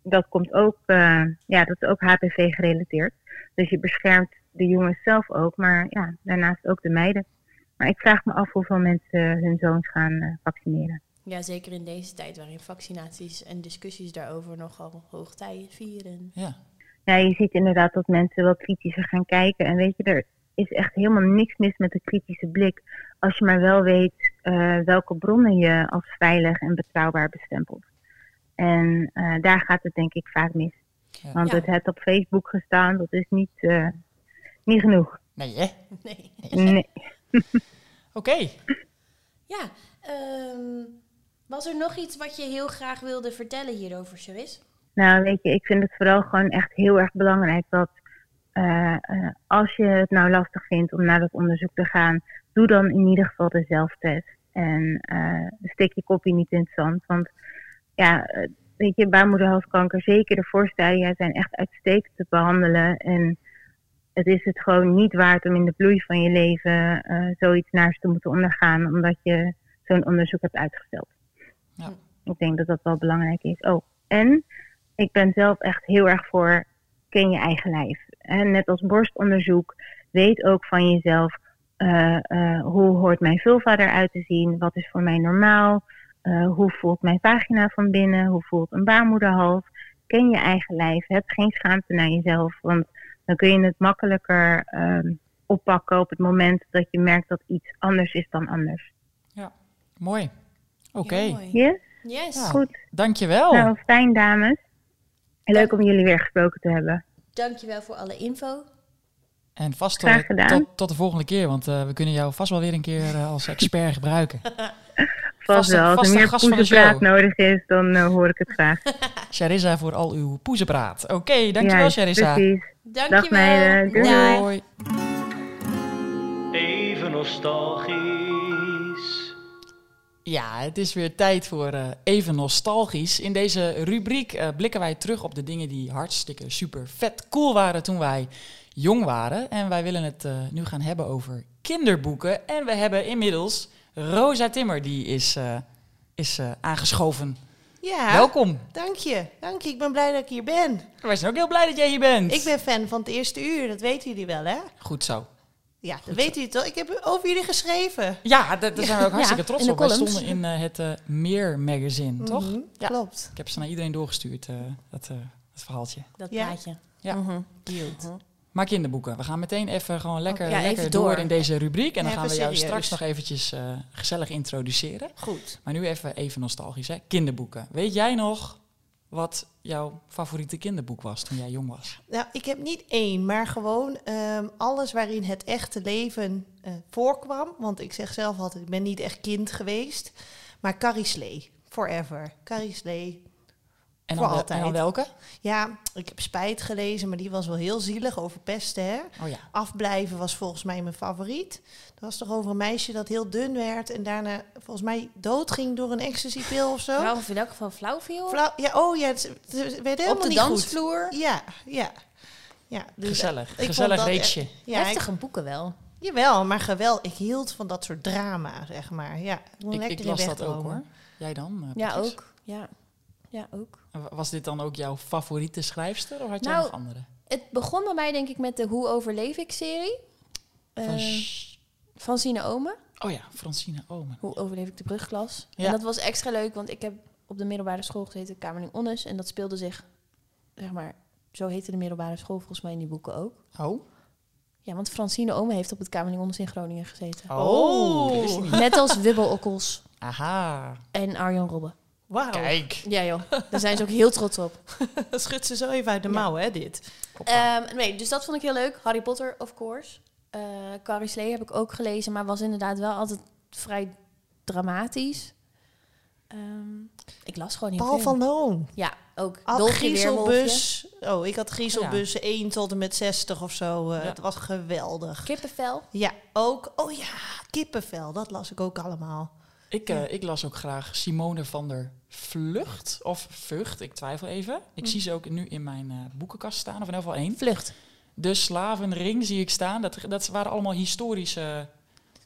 Dat komt ook, eh, ja, dat is ook HPV gerelateerd. Dus je beschermt de jongens zelf ook, maar ja, daarnaast ook de meiden. Maar ik vraag me af hoeveel mensen hun zoons gaan eh, vaccineren. Ja, zeker in deze tijd waarin vaccinaties en discussies daarover nogal hoogtij vieren. Ja. Ja, je ziet inderdaad dat mensen wel kritischer gaan kijken. En weet je, er is echt helemaal niks mis met de kritische blik. Als je maar wel weet eh, welke bronnen je als veilig en betrouwbaar bestempelt. En eh, daar gaat het denk ik vaak mis. Ja. Want Ja. het het op Facebook gestaan, dat is niet, eh, niet genoeg. Nee, hè? Nee. Nee. Oké. Ja, ehm, was er nog iets wat je heel graag wilde vertellen hierover, Charis? Nou, weet je, ik vind het vooral gewoon echt heel erg belangrijk dat eh, eh, als je het nou lastig vindt om naar dat onderzoek te gaan, doe dan in ieder geval de zelftest. En eh, steek je kopje niet in het zand. Want ja, weet je, baarmoederhalskanker, zeker de voorstadia, zijn echt uitstekend te behandelen. En het is het gewoon niet waard om in de bloei van je leven zoiets naars te moeten ondergaan, omdat je zo'n onderzoek hebt uitgesteld. Ja. Ik denk dat dat wel belangrijk is. Oh, en ik ben zelf echt heel erg voor ken je eigen lijf. En net als borstonderzoek, weet ook van jezelf eh, eh, hoe hoort mijn vulva eruit te zien, wat is voor mij normaal, eh, hoe voelt mijn vagina van binnen, hoe voelt een baarmoederhals. Ken je eigen lijf, heb geen schaamte naar jezelf, want dan kun je het makkelijker ehm, oppakken op het moment dat je merkt dat iets anders is dan anders. Mooi. Oké. Yes? Yes. Ja. Goed. Dankjewel. Nou, fijn dames. Leuk om jullie weer gesproken te hebben. Dankjewel voor alle info. En vast Graag tot, gedaan. tot, tot de volgende keer, want eh, we kunnen jou vast wel weer een keer eh, als expert gebruiken. Vast wel. Als vaste er meer gast van de poezenpraat nodig is, dan eh, hoor ik het graag. Charissa voor al uw poezenpraat. Oké, dankjewel Ja. Precies. Dankjewel. meiden. Doei. Dag. Even nostalgisch. Ja, het is weer tijd voor eh, even nostalgisch. In deze rubriek eh, blikken wij terug op de dingen die hartstikke super vet cool waren toen wij jong waren. En wij willen het eh, nu gaan hebben over kinderboeken. En we hebben inmiddels Rosa Timmer, die is, is aangeschoven. Ja, Welkom. dank je. Dank je. Ik ben blij dat ik hier ben. Wij zijn ook heel blij dat jij hier bent. Ik ben fan van het eerste uur, dat weten jullie wel, hè? Goed zo. Ja, dat weten jullie toch? Ik heb over jullie geschreven. Ja, da- daar zijn we ook hartstikke Ja, trots op. Wij stonden in eh, het eh, Meer magazine, toch? Mhm, Ja. Klopt. Ik heb ze naar iedereen doorgestuurd, eh, dat, eh, dat verhaaltje. Dat Ja. plaatje. Ja. Mhm. Cute. Maar kinderboeken. We gaan meteen even gewoon lekker, ja, lekker even door. door. in deze rubriek. En dan Even gaan we jou serieus. straks nog eventjes eh, gezellig introduceren. Goed. Maar nu even, even nostalgisch, hè? Kinderboeken. Weet jij nog wat jouw favoriete kinderboek was toen jij jong was? Nou, ik heb niet één, maar gewoon ehm, alles waarin het echte leven eh, voorkwam. Want ik zeg zelf altijd, ik ben niet echt kind geweest. Maar Carrie Slee, forever. Carrie Slee. En Voor dan, wel- altijd. en dan welke? Ja, ik heb Spijt gelezen, maar die was wel heel zielig over pesten, hè. Oh ja. Afblijven was volgens mij mijn favoriet. Dat was toch over een meisje dat heel dun werd en daarna volgens mij doodging door een ecstasy-pil of zo. Nou, of in elk geval flauw viel. Flauw- ja, oh ja, het, het werd helemaal Op de niet dansvloer. goed. Ja, ja. ja dus, Gezellig. ik Gezellig echt- Ja, ik, Heftige boeken wel. jawel, maar geweld. Ik hield van dat soort drama, zeg maar. Ja, ik Ik, las dat ook hoor. Jij dan? eh, Ja, ook. Ja. Ja, ook. Was dit dan ook jouw favoriete schrijfster of had jij Nou, nog andere? Het begon bij mij denk ik met de Hoe overleef ik serie. Van Eh, van Sine Omen. oh ja, Francine Omen. Hoe overleef ik de brugklas? Ja. En dat was extra leuk, want ik heb op de middelbare school gezeten, Kamerling Onnes. En dat speelde zich, zeg maar, zo heette de middelbare school volgens mij in die boeken ook. Oh. Ja, want Francine Omen heeft op het Kamerling Onnes in Groningen gezeten. Oh. niet. Net als Wibbel Okkels Aha. en Arjan Robben. Wauw, Kijk. Ja joh, daar zijn ze ook heel trots op. dat schudt ze zo even uit de mouw, hè, dit. Ehm, nee, dus dat vond ik heel leuk. Harry Potter, of course. Eh Carrie Slee heb ik ook gelezen, maar was inderdaad wel altijd vrij dramatisch. Ehm, ik las gewoon heel Paul veel. van Loon. Ja, ook. Al Weerwolfje. Griezelbus. Oh, ik had Griezelbus 1 tot en met 60 of zo. Eh, Ja. Het was geweldig. Kippenvel. Ja, ook. Oh ja, kippenvel. Dat las ik ook allemaal. Ik, eh, ik las ook graag Simone van der Vlucht. Of Vught, ik twijfel even. Ik zie ze ook nu in mijn eh, boekenkast staan, of in ieder geval één. Vlucht. De Slavenring zie ik staan. Dat, dat waren allemaal historische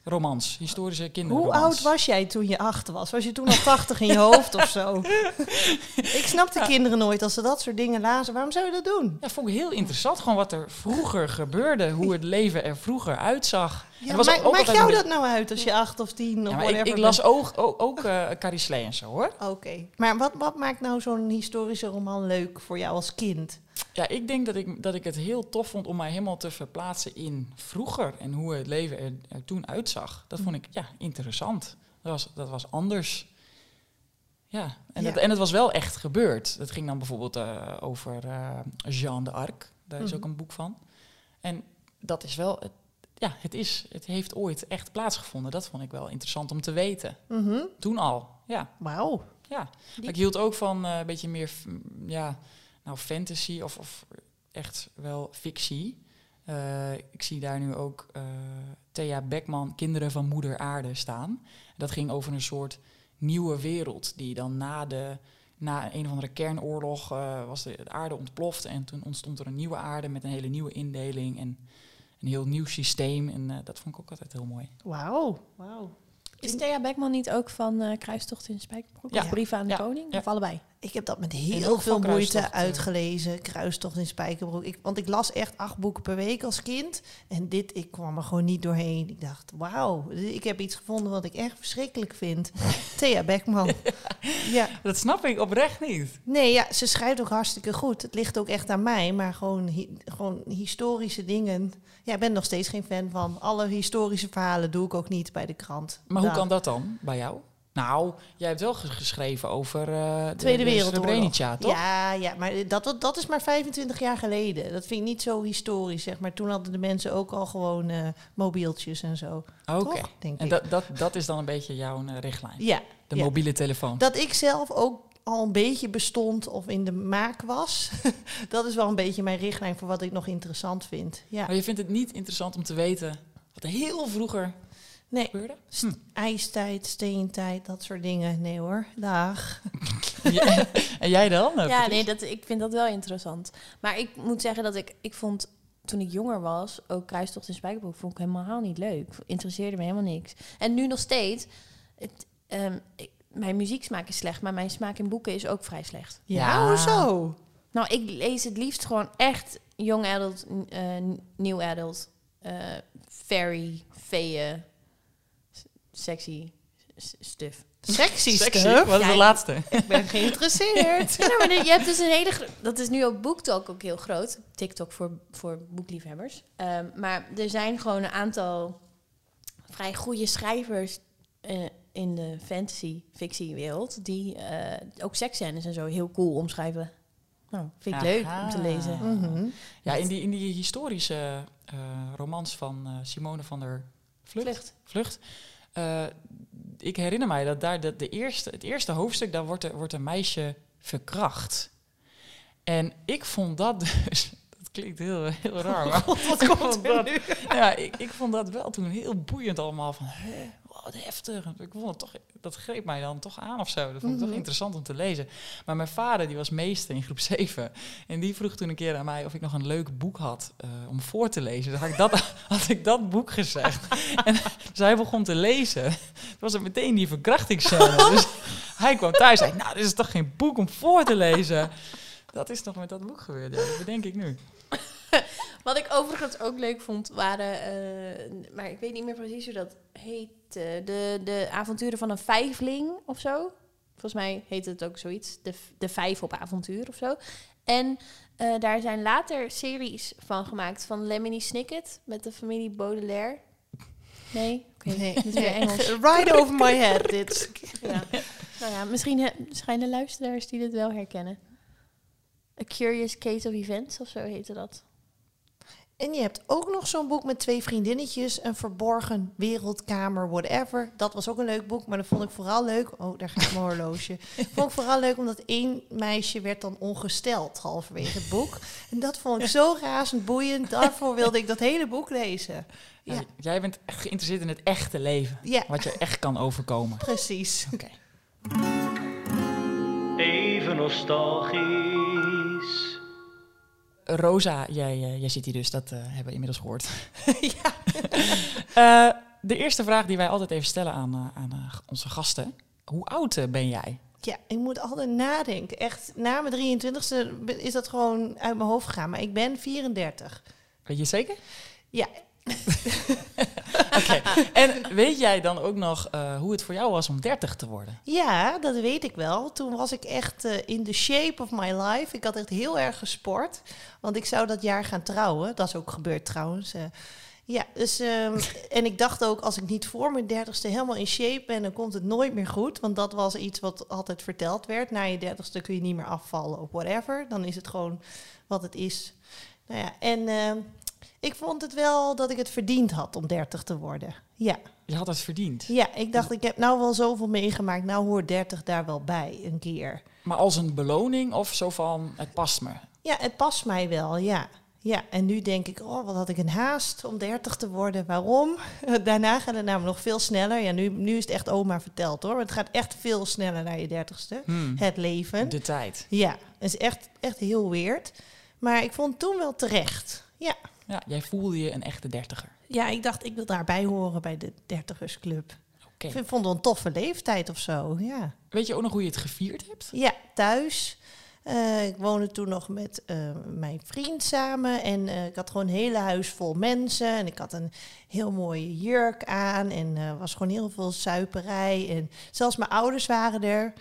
romans. Historische Hoe kinderromans. oud was jij toen je acht was? Was je toen al 80 in je hoofd of zo? ik snapte kinderen nooit als ze dat soort dingen lazen. Waarom zou je dat doen? Ja, vond ik heel interessant. Gewoon wat er vroeger gebeurde. Hoe het leven er vroeger uitzag. Ja, was ook maakt jou dat nou uit als je acht of tien of Ja, maar ik, whatever ik las ook, ook, ook eh, Carrie Slee en zo hoor. Oké. Maar wat, wat maakt nou zo'n historische roman leuk voor jou als kind? Ja, ik denk dat ik, dat ik het heel tof vond om mij helemaal te verplaatsen in vroeger. En hoe het leven er, er toen uitzag. Dat vond ik ja, interessant. Dat was, dat was anders. Ja, en, Ja. Dat, en het was wel echt gebeurd. Dat ging dan bijvoorbeeld eh, over eh, Jeanne d'Arc. Daar is Mhm. ook een boek van. En dat is wel... Het, ja, het, is, het heeft ooit echt plaatsgevonden. Dat vond ik wel interessant om te weten. Mhm. Toen al, ja. Wauw. Ja, Die- ik hield ook van eh, een beetje meer, ja, nou fantasy of, of echt wel fictie. Eh, ik zie daar nu ook eh, Thea Beckman, Kinderen van Moeder Aarde staan. Dat ging over een soort nieuwe wereld die dan na de na een of andere kernoorlog eh, was de, de aarde ontploft en toen ontstond er een nieuwe aarde met een hele nieuwe indeling en een heel nieuw systeem en dat vond ik ook altijd heel mooi. Wauw. Wauw. Is Thea Beckman niet ook van eh Kruistocht in Spijkerbroek? Ja. Of Brieven aan de Ja. Koning? Ja. Of allebei? Ik heb dat met heel veel moeite Kruistocht, uitgelezen. Kruistocht in Spijkerbroek. Ik, want ik las echt acht boeken per week als kind. En dit, ik kwam er gewoon niet doorheen. Ik dacht, wauw, ik heb iets gevonden wat ik echt verschrikkelijk vind. Thea Beckman. ja. Dat snap ik oprecht niet. Nee, ja, ze schrijft ook hartstikke goed. Het ligt ook echt aan mij. Maar gewoon, hi- gewoon historische dingen. Ja, ik ben nog steeds geen fan van. Alle historische verhalen doe ik ook niet bij de krant. Maar hoe kan dat dan bij jou? Nou, jij hebt wel ges- geschreven over eh, de, Tweede de Wereldoorlog. Toch? Ja, ja, maar dat, dat is maar 25 jaar geleden. Dat vind ik niet zo historisch, zeg maar. Toen hadden de mensen ook al gewoon eh, mobieltjes en zo. Oké. Denk En ik. dat, dat, dat is dan een beetje jouw eh, richtlijn. Ja, De ja. mobiele telefoon. dat ik zelf ook al een beetje bestond of in de maak was. dat is wel een beetje mijn richtlijn voor wat ik nog interessant vind. Ja. Maar je vindt het niet interessant om te weten wat er heel vroeger Nee, gebeurde? st- ijstijd, steentijd, dat soort dingen. Nee hoor, dag. Ja, en jij dan? eh, Ja, Patrice? nee, dat, ik vind dat wel interessant. Maar ik moet zeggen dat ik, ik vond toen ik jonger was, ook Kruistocht in Spijkerbroek, vond ik helemaal niet leuk. Interesseerde me helemaal niks. En nu nog steeds. Het, ehm, ik- mijn muzieksmaak is slecht, maar mijn smaak in boeken is ook vrij slecht. Ja, Ja. hoezo? Nou, ik lees het liefst gewoon echt young adult, eh new adult, eh fairy, feeën, s- sexy stuff. Sexy Sexy, stuff. wat is Ja, de laatste? Ik ben geïnteresseerd. Ja, maar je hebt dus een hele... Dat is nu op BookTok ook heel groot. TikTok voor, voor boekliefhebbers. Ehm, maar er zijn gewoon een aantal vrij goede schrijvers eh, in de fantasy-fictiewereld... die eh, ook seksscènes en zo heel cool omschrijven. Nou, vind ik leuk om te lezen. Mhm. Ja, in die, in die historische eh, romans van eh, Simone van der Vlucht. Vlucht. Vlucht. eh, ik herinner mij dat daar de, de eerste, het eerste hoofdstuk, daar wordt, er, wordt een meisje verkracht. En ik vond dat dus... Dat klinkt heel, heel raar, maar... Wat ik komt vond er dat- nu? Ja, ik, ik vond dat wel toen heel boeiend allemaal. Van, hè, wat heftig. Ik vond het toch, dat greep mij dan toch aan of zo. Dat vond ik toch Mhm. interessant om te lezen. Maar mijn vader, die was meester in groep 7. En die vroeg toen een keer aan mij of ik nog een leuk boek had eh, om voor te lezen. Dus had ik dat, had ik dat boek gezegd. en dus hij begon te lezen. Toen was het meteen die verkrachtingsscène. Dus hij kwam thuis en zei, nou, dit is toch geen boek om voor te lezen. Dat is toch met dat boek gebeurd, ja, dat bedenk ik nu. Wat ik overigens ook leuk vond, waren... eh, maar ik weet niet meer precies hoe dat heet. de, de avonturen van een vijfling of zo. Volgens mij heet het ook zoiets. De, de vijf op avontuur of zo. En eh, daar zijn later series van gemaakt van Lemony Snicket met de familie Baudelaire. Nee? Oké, Nee. dat is weer Engels. Right over my head. Dit. Ja. Nou ja, misschien he- schijnen luisteraars die dit wel herkennen. A Curious Case of Events of zo heette dat. En je hebt ook nog zo'n boek met twee vriendinnetjes, een verborgen wereldkamer, whatever. Dat was ook een leuk boek, maar dat vond ik vooral leuk. Oh, daar gaat mijn horloge. vond ik vooral leuk omdat één meisje werd dan ongesteld halverwege het boek. En dat vond ik zo razend boeiend. Daarvoor wilde ik dat hele boek lezen. Ja. Jij bent echt geïnteresseerd in het echte leven. Ja, Wat je echt kan overkomen. precies. Even nostalgisch. Rosa, jij, eh, jij zit hier dus, dat eh, hebben we inmiddels gehoord. ja. Eh, de eerste vraag die wij altijd even stellen aan, aan onze gasten. Hoe oud ben jij? ja, ik moet altijd nadenken. Echt, na mijn 23e is dat gewoon uit mijn hoofd gegaan. Maar ik ben 34. Weet je zeker? Ja, Oké. En weet jij dan ook nog eh, hoe het voor jou was om 30 te worden? Ja, dat weet ik wel. Toen was ik echt eh, in the shape of my life. Ik had echt heel erg gesport. Want ik zou dat jaar gaan trouwen. Dat is ook gebeurd trouwens. eh. ja, dus, ehm, en ik dacht ook, als ik niet voor mijn dertigste helemaal in shape ben, dan komt het nooit meer goed. Want dat was iets wat altijd verteld werd. Na je dertigste kun je niet meer afvallen of whatever. Dan is het gewoon wat het is. Nou ja, en ehm, ik vond het wel dat ik het verdiend had om dertig te worden. Ja. Je had het verdiend. Ja, ik dacht, ik heb nou wel zoveel meegemaakt. Nou hoort 30 daar wel bij, een keer. Maar als een beloning of zo van, het past me? Ja, het past mij wel, ja. Ja, en nu denk ik, oh, wat had ik een haast om 30 te worden. Waarom? Daarna gaat het namelijk nog veel sneller. Ja, nu, nu is het echt oma verteld hoor. Het gaat echt veel sneller naar je dertigste. Hmm. Het leven. De tijd. Ja, het is echt, echt heel weird. Maar ik vond het toen wel terecht. Ja. Ja, jij voelde je een echte dertiger. ja, ik dacht, ik wil daarbij horen bij de dertigersclub. Oké. Ik vond het een toffe leeftijd of zo, ja. Weet je ook nog hoe je het gevierd hebt? Ja, thuis. Eh, ik woonde toen nog met eh, mijn vriend samen. En eh, ik had gewoon een hele huis vol mensen. En ik had een heel mooie jurk aan. En er was gewoon heel veel suiperij. En zelfs mijn ouders waren er.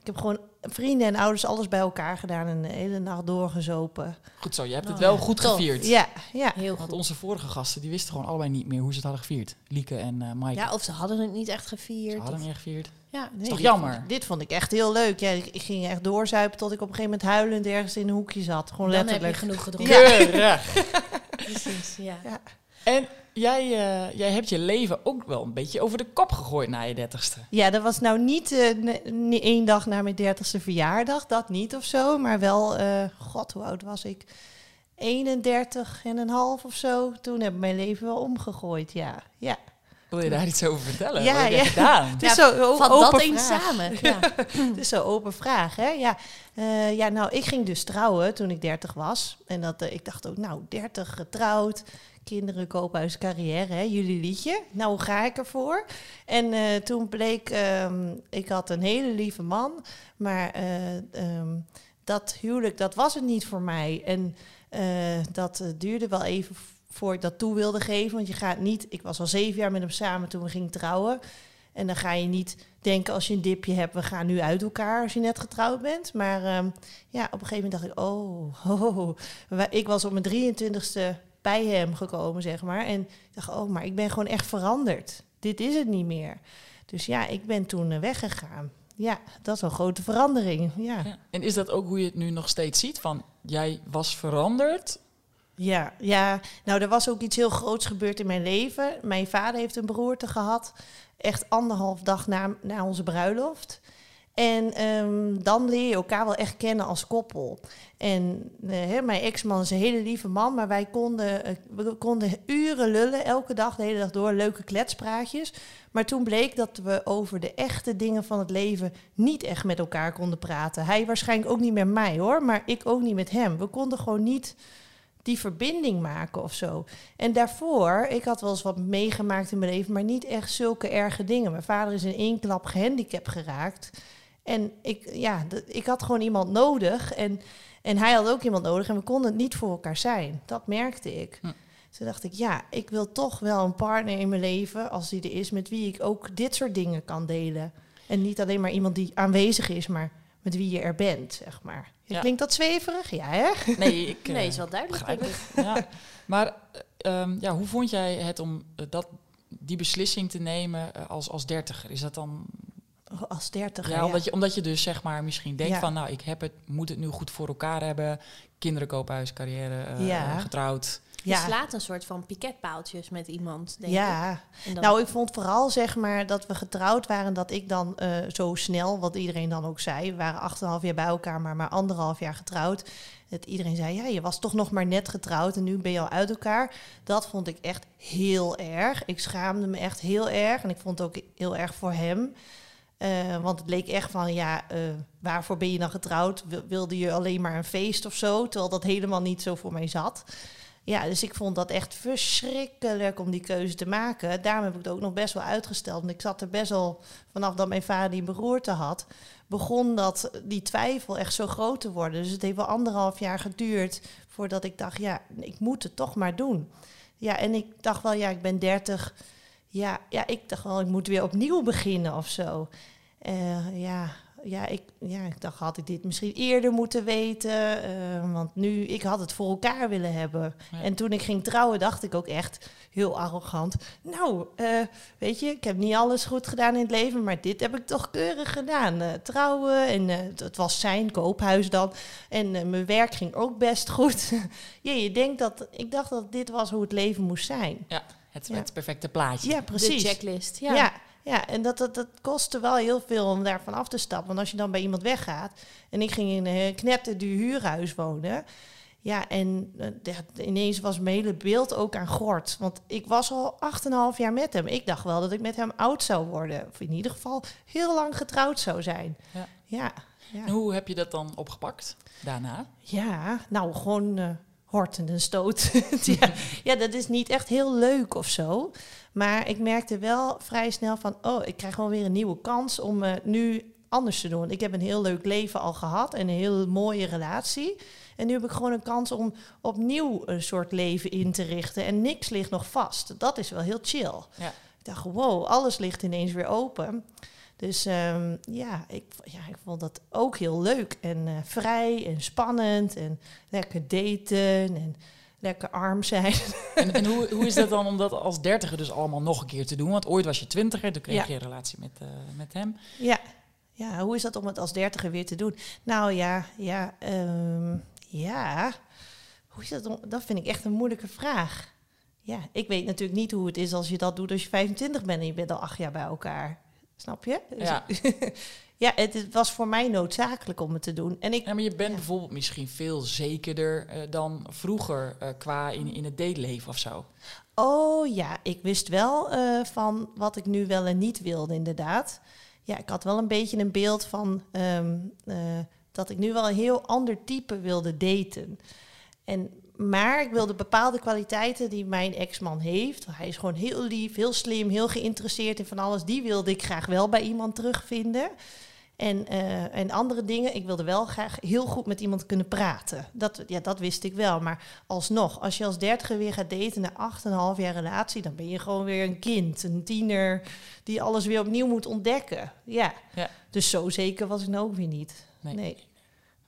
Ik heb gewoon vrienden en ouders alles bij elkaar gedaan. En de hele nacht doorgezopen. Goed zo, je hebt het Oh, wel ja. goed Tof. gevierd. Ja, ja. Heel Want goed. onze vorige gasten, die wisten gewoon allebei niet meer hoe ze het hadden gevierd. Lieke en eh Maaike. Ja, of ze hadden het niet echt ze gevierd. hadden of- niet echt gevierd. ja, Nee, toch dit jammer? vond ik- dit vond ik echt heel leuk. Ja, ik, ik ging echt doorzuipen tot ik op een gegeven moment huilend ergens in een hoekje zat. Gewoon dan heb je letterlijk. genoeg gedronken. Ja. Precies, ja. Ja. En jij, eh, jij hebt je leven ook wel een beetje over de kop gegooid na je dertigste. Ja, dat was nou niet, niet één dag na mijn dertigste verjaardag, dat niet of zo. Maar wel, eh, god, hoe oud was ik? 31 en een half of zo. Toen heb ik mijn leven wel omgegooid, ja. ja. Wil je daar iets over vertellen? Ja, Wat heb ja. gedaan? Het is Ja, zo open dat eens vraag. samen. Ja. Het is zo'n open vraag, hè? Ja, Eh, ja, nou, ik ging dus trouwen toen ik 30 was. En dat, ik dacht ook, nou, 30 getrouwd, kinderen, koophuis, carrière, hè? Jullie liedje. Nou, hoe ga ik ervoor? En eh, toen bleek, ehm, ik had een hele lieve man, maar eh, ehm, dat huwelijk, dat was het niet voor mij. En eh, dat duurde wel even voor ik dat toe wilde geven. Want je gaat niet, ik was al zeven jaar met hem samen toen we gingen trouwen. En dan ga je niet denken als je een dipje hebt, we gaan nu uit elkaar als je net getrouwd bent. Maar ehm, ja, op een gegeven moment dacht ik, oh, oh, ik was op mijn 23ste bij hem gekomen, zeg maar. En ik dacht, oh, maar ik ben gewoon echt veranderd. Dit is het niet meer. Dus ja, ik ben toen eh, weggegaan. Ja, dat is een grote verandering. Ja. Ja. En is dat ook hoe je het nu nog steeds ziet? Van jij was veranderd. Ja, ja, nou er was ook iets heel groots gebeurd in mijn leven. Mijn vader heeft een beroerte gehad, echt anderhalf dag na, na onze bruiloft. En ehm, dan leer je elkaar wel echt kennen als koppel. En eh, mijn ex-man is een hele lieve man, maar wij konden, eh, we konden uren lullen, elke dag, de hele dag door, leuke kletspraatjes. Maar toen bleek dat we over de echte dingen van het leven niet echt met elkaar konden praten. Hij waarschijnlijk ook niet met mij hoor, maar ik ook niet met hem. We konden gewoon niet die verbinding maken of zo. En daarvoor, ik had wel eens wat meegemaakt in mijn leven, maar niet echt zulke erge dingen. Mijn vader is in één klap gehandicapt geraakt. En ik, ja, ik had gewoon iemand nodig. En, en hij had ook iemand nodig. En we konden het niet voor elkaar zijn. Dat merkte ik. Hm. Toen dacht ik, ja, ik wil toch wel een partner in mijn leven, als die er is, met wie ik ook dit soort dingen kan delen. En niet alleen maar iemand die aanwezig is, maar met wie je er bent, zeg maar. Ja. Klinkt dat zweverig? Ja, hè? Nee, ik Nee, is wel duidelijk. denk het. Ja. Maar eh, ehm, ja, hoe vond jij het om dat, die beslissing te nemen eh, als, als dertiger? Is dat dan Als dertiger, Ja, ja. omdat je, omdat je dus zeg maar misschien denkt Ja. van, nou, ik heb het, moet het nu goed voor elkaar hebben. Kinderen kopen huis, carrière, eh, Ja. getrouwd. Je Ja. slaat een soort van piketpaaltjes met iemand, denk. Ja, nou ik vond vooral zeg maar dat we getrouwd waren dat ik dan eh, zo snel, wat iedereen dan ook zei, we waren 8,5 jaar bij elkaar, maar maar anderhalf jaar getrouwd. Dat iedereen zei, ja, je was toch nog maar net getrouwd en nu ben je al uit elkaar. Dat vond ik echt heel erg. Ik schaamde me echt heel erg en ik vond het ook heel erg voor hem. Eh, want het leek echt van, ja, eh, waarvoor ben je dan getrouwd? Wil- Wilde je alleen maar een feest of zo? Terwijl dat helemaal niet zo voor mij zat. Ja, dus ik vond dat echt verschrikkelijk om die keuze te maken. Daarom heb ik het ook nog best wel uitgesteld. Want ik zat er best wel, vanaf dat mijn vader die beroerte had, begon dat, die twijfel echt zo groot te worden. Dus het heeft wel anderhalf jaar geduurd voordat ik dacht, ja, ik moet het toch maar doen. Ja, en ik dacht wel, ja, ik ben dertig. Ja, ja, ik dacht wel, ik moet weer opnieuw beginnen of zo. Eh, ja, ja, ik, ja, ik dacht, had ik dit misschien eerder moeten weten? Eh, want nu, ik had het voor elkaar willen hebben. Ja. En toen ik ging trouwen, dacht ik ook echt heel arrogant. Nou, eh, weet je, ik heb niet alles goed gedaan in het leven, maar dit heb ik toch keurig gedaan. Trouwen en het- was zijn koophuis dan. En mijn werk ging ook best goed. ja, je denkt dat, ik dacht dat dit was hoe het leven moest zijn. Ja, het, Ja. het perfecte plaatje. Ja, de precies. checklist. Ja, Ja. ja, en dat, dat, dat kostte wel heel veel om daarvan af te stappen. Want als je dan bij iemand weggaat... en ik ging in een knetterduur huurhuis wonen... ja, en eh, ineens was mijn hele beeld ook aan gort. Want ik was al 8,5 jaar met hem. Ik dacht wel dat ik met hem oud zou worden. Of in ieder geval heel lang getrouwd zou zijn. Ja. Ja, ja. En hoe heb je dat dan opgepakt daarna? Ja, nou gewoon eh horten en stoot. ja, ja, dat is niet echt heel leuk of zo. Maar ik merkte wel vrij snel van... oh, ik krijg gewoon weer een nieuwe kans om eh, nu anders te doen. Ik heb een heel leuk leven al gehad en een heel mooie relatie. En nu heb ik gewoon een kans om opnieuw een soort leven in te richten. En niks ligt nog vast. Dat is wel heel chill. Ja. Ik dacht, wow, alles ligt ineens weer open. Dus ehm, ja, ik, ja, ik vond dat ook heel leuk en eh, vrij en spannend en lekker daten en lekker arm zijn. En, en hoe, hoe is dat dan om dat als dertiger dus allemaal nog een keer te doen? Want ooit was je twintiger, toen kreeg Ja. je een relatie met, eh, met hem. ja. ja, hoe is dat om het als dertiger weer te doen? Nou ja, ja, ehm, ja. Hoe is dat? Om, dat vind ik echt een moeilijke vraag. Ja, ik weet natuurlijk niet hoe het is als je dat doet als je 25 bent en je bent al acht jaar bij elkaar. Snap je? Dus- Ja. ja, het, was voor mij noodzakelijk om het te doen. En ik, Ja, maar je bent Ja. bijvoorbeeld misschien veel zekerder eh, dan vroeger eh, qua in, in het dateleven of zo. Oh ja, ik wist wel eh, van wat ik nu wel en niet wilde, inderdaad. Ja, ik had wel een beetje een beeld van ehm, eh, dat ik nu wel een heel ander type wilde daten. En, maar ik wilde bepaalde kwaliteiten die mijn ex-man heeft. Hij is gewoon heel lief, heel slim, heel geïnteresseerd in van alles. Die wilde ik graag wel bij iemand terugvinden. En, eh, en andere dingen, ik wilde wel graag heel goed met iemand kunnen praten. Dat, ja, dat wist ik wel. Maar alsnog, als je als dertiger weer gaat daten na 8,5 jaar relatie, dan ben je gewoon weer een kind, een tiener die alles weer opnieuw moet ontdekken. Ja. Ja. Dus zo zeker was ik nou ook weer niet. Nee. nee.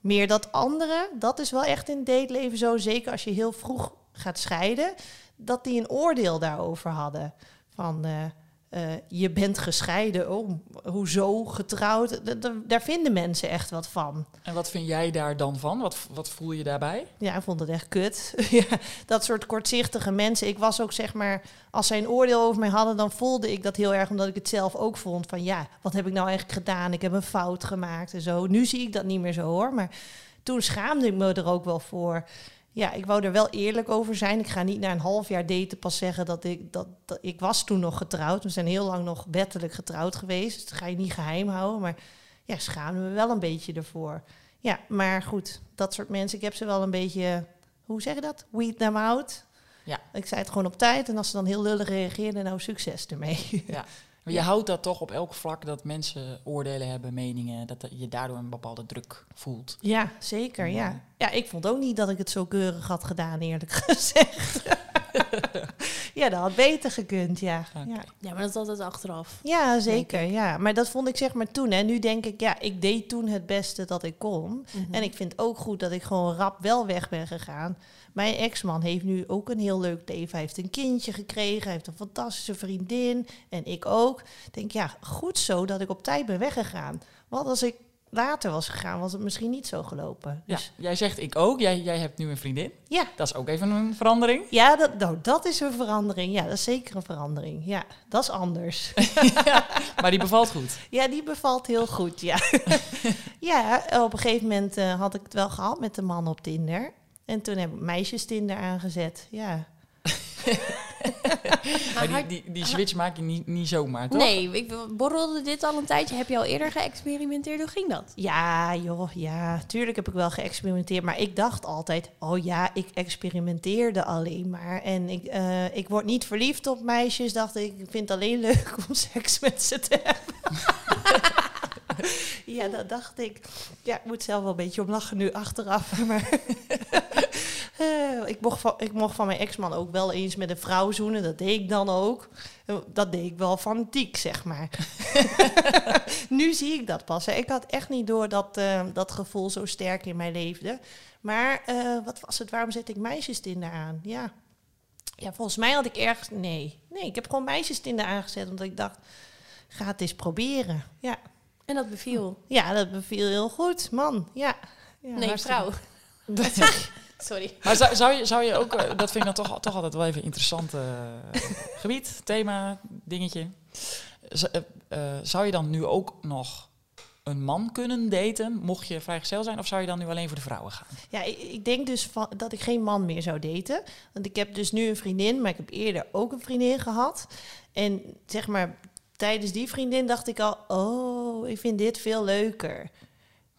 Meer dat andere, dat is wel echt in het dateleven zo. Zeker als je heel vroeg gaat scheiden, dat die een oordeel daarover hadden. Van eh, eh, je bent gescheiden, oh, hoezo getrouwd? D- daar vinden mensen echt wat van. En wat vind jij daar dan van? Wat, wat voel je daarbij? Ja, ik vond het echt kut. ja, dat soort kortzichtige mensen. Ik was ook zeg maar, als zij een oordeel over mij hadden, dan voelde ik dat heel erg, omdat ik het zelf ook vond. Van ja, wat heb ik nou eigenlijk gedaan? Ik heb een fout gemaakt en zo. Nu zie ik dat niet meer zo hoor. Maar toen schaamde ik me er ook wel voor. Ja, ik wou er wel eerlijk over zijn. Ik ga niet na een half jaar daten pas zeggen dat ik... Dat, dat, ik was toen nog getrouwd. We zijn heel lang nog wettelijk getrouwd geweest. Dus dat ga je niet geheim houden. Maar ja, schaamde me wel een beetje ervoor. Ja, maar goed, dat soort mensen. Ik heb ze wel een beetje... Hoe zeg je dat? Weed them out. Ja. Ik zei het gewoon op tijd. En als ze dan heel lullig reageerden, nou succes ermee. Ja. Maar je houdt dat toch op elk vlak dat mensen oordelen hebben, meningen, dat je daardoor een bepaalde druk voelt. Ja, zeker, ja. Ja. Ja, ik vond ook niet dat ik het zo keurig had gedaan, eerlijk gezegd. ja, dat had beter gekund, ja. Ja. Ja, maar dat is altijd achteraf. Ja, zeker, ja. Maar dat vond ik zeg maar toen. En nu denk ik, ja, ik deed toen het beste dat ik kon. Mhm. En ik vind ook goed dat ik gewoon rap wel weg ben gegaan. Mijn ex-man heeft nu ook een heel leuk leven. Hij heeft een kindje gekregen, hij heeft een fantastische vriendin. En ik ook. Ik denk, ja, goed zo dat ik op tijd ben weggegaan. Want als ik later was gegaan, was het misschien niet zo gelopen. Ja, Dus jij zegt ik ook, jij, jij hebt nu een vriendin. ja, Dat is ook even een verandering. ja, dat, nou, dat is een verandering. Ja, dat is zeker een verandering. Ja, dat is anders. Maar die bevalt goed. Ja, die bevalt heel goed, ja. ja, op een gegeven moment eh, had ik het wel gehad met de man op Tinder. En toen heb ik meisjes Tinder aangezet, ja. Maar die, die, die switch maak je niet, niet zomaar, toch? Nee, ik borrelde dit al een tijdje. Heb je al eerder geëxperimenteerd? Hoe ging dat? Ja, joh, ja, tuurlijk heb ik wel geëxperimenteerd. Maar ik dacht altijd, oh ja, ik experimenteerde alleen maar. En ik, eh, ik word niet verliefd op meisjes, dacht ik. Ik vind het alleen leuk om seks met ze te hebben. ja, dat dacht ik. Ja, ik moet zelf wel een beetje om lachen nu achteraf. Maar eh, ik, mocht van, ik mocht van mijn ex-man ook wel eens met een vrouw zoenen. Dat deed ik dan ook. Eh, Dat deed ik wel fanatiek, zeg maar. nu zie ik dat pas. hè. Ik had echt niet door dat eh, dat gevoel zo sterk in mij leefde. Maar wat was het? Waarom zet ik meisjes Tinder aan? Ja. ja, volgens mij had ik ergens... Nee, nee, ik heb gewoon meisjes Tinder aangezet. Omdat ik dacht, ga het eens proberen. Ja, En dat beviel. ja dat beviel heel goed. Man, ja. ja nee, hartstikke- vrouw. Sorry. Maar zou, zou, je, zou je ook, eh, dat vind ik dan toch, toch altijd wel even een interessant eh, gebied, thema, dingetje. Z- eh, zou je dan nu ook nog een man kunnen daten, mocht je vrijgezel zijn? Of zou je dan nu alleen voor de vrouwen gaan? Ja, ik, ik denk dus van, dat ik geen man meer zou daten. Want ik heb dus nu een vriendin, maar ik heb eerder ook een vriendin gehad. En zeg maar, tijdens die vriendin dacht ik al, oh, ik vind dit veel leuker.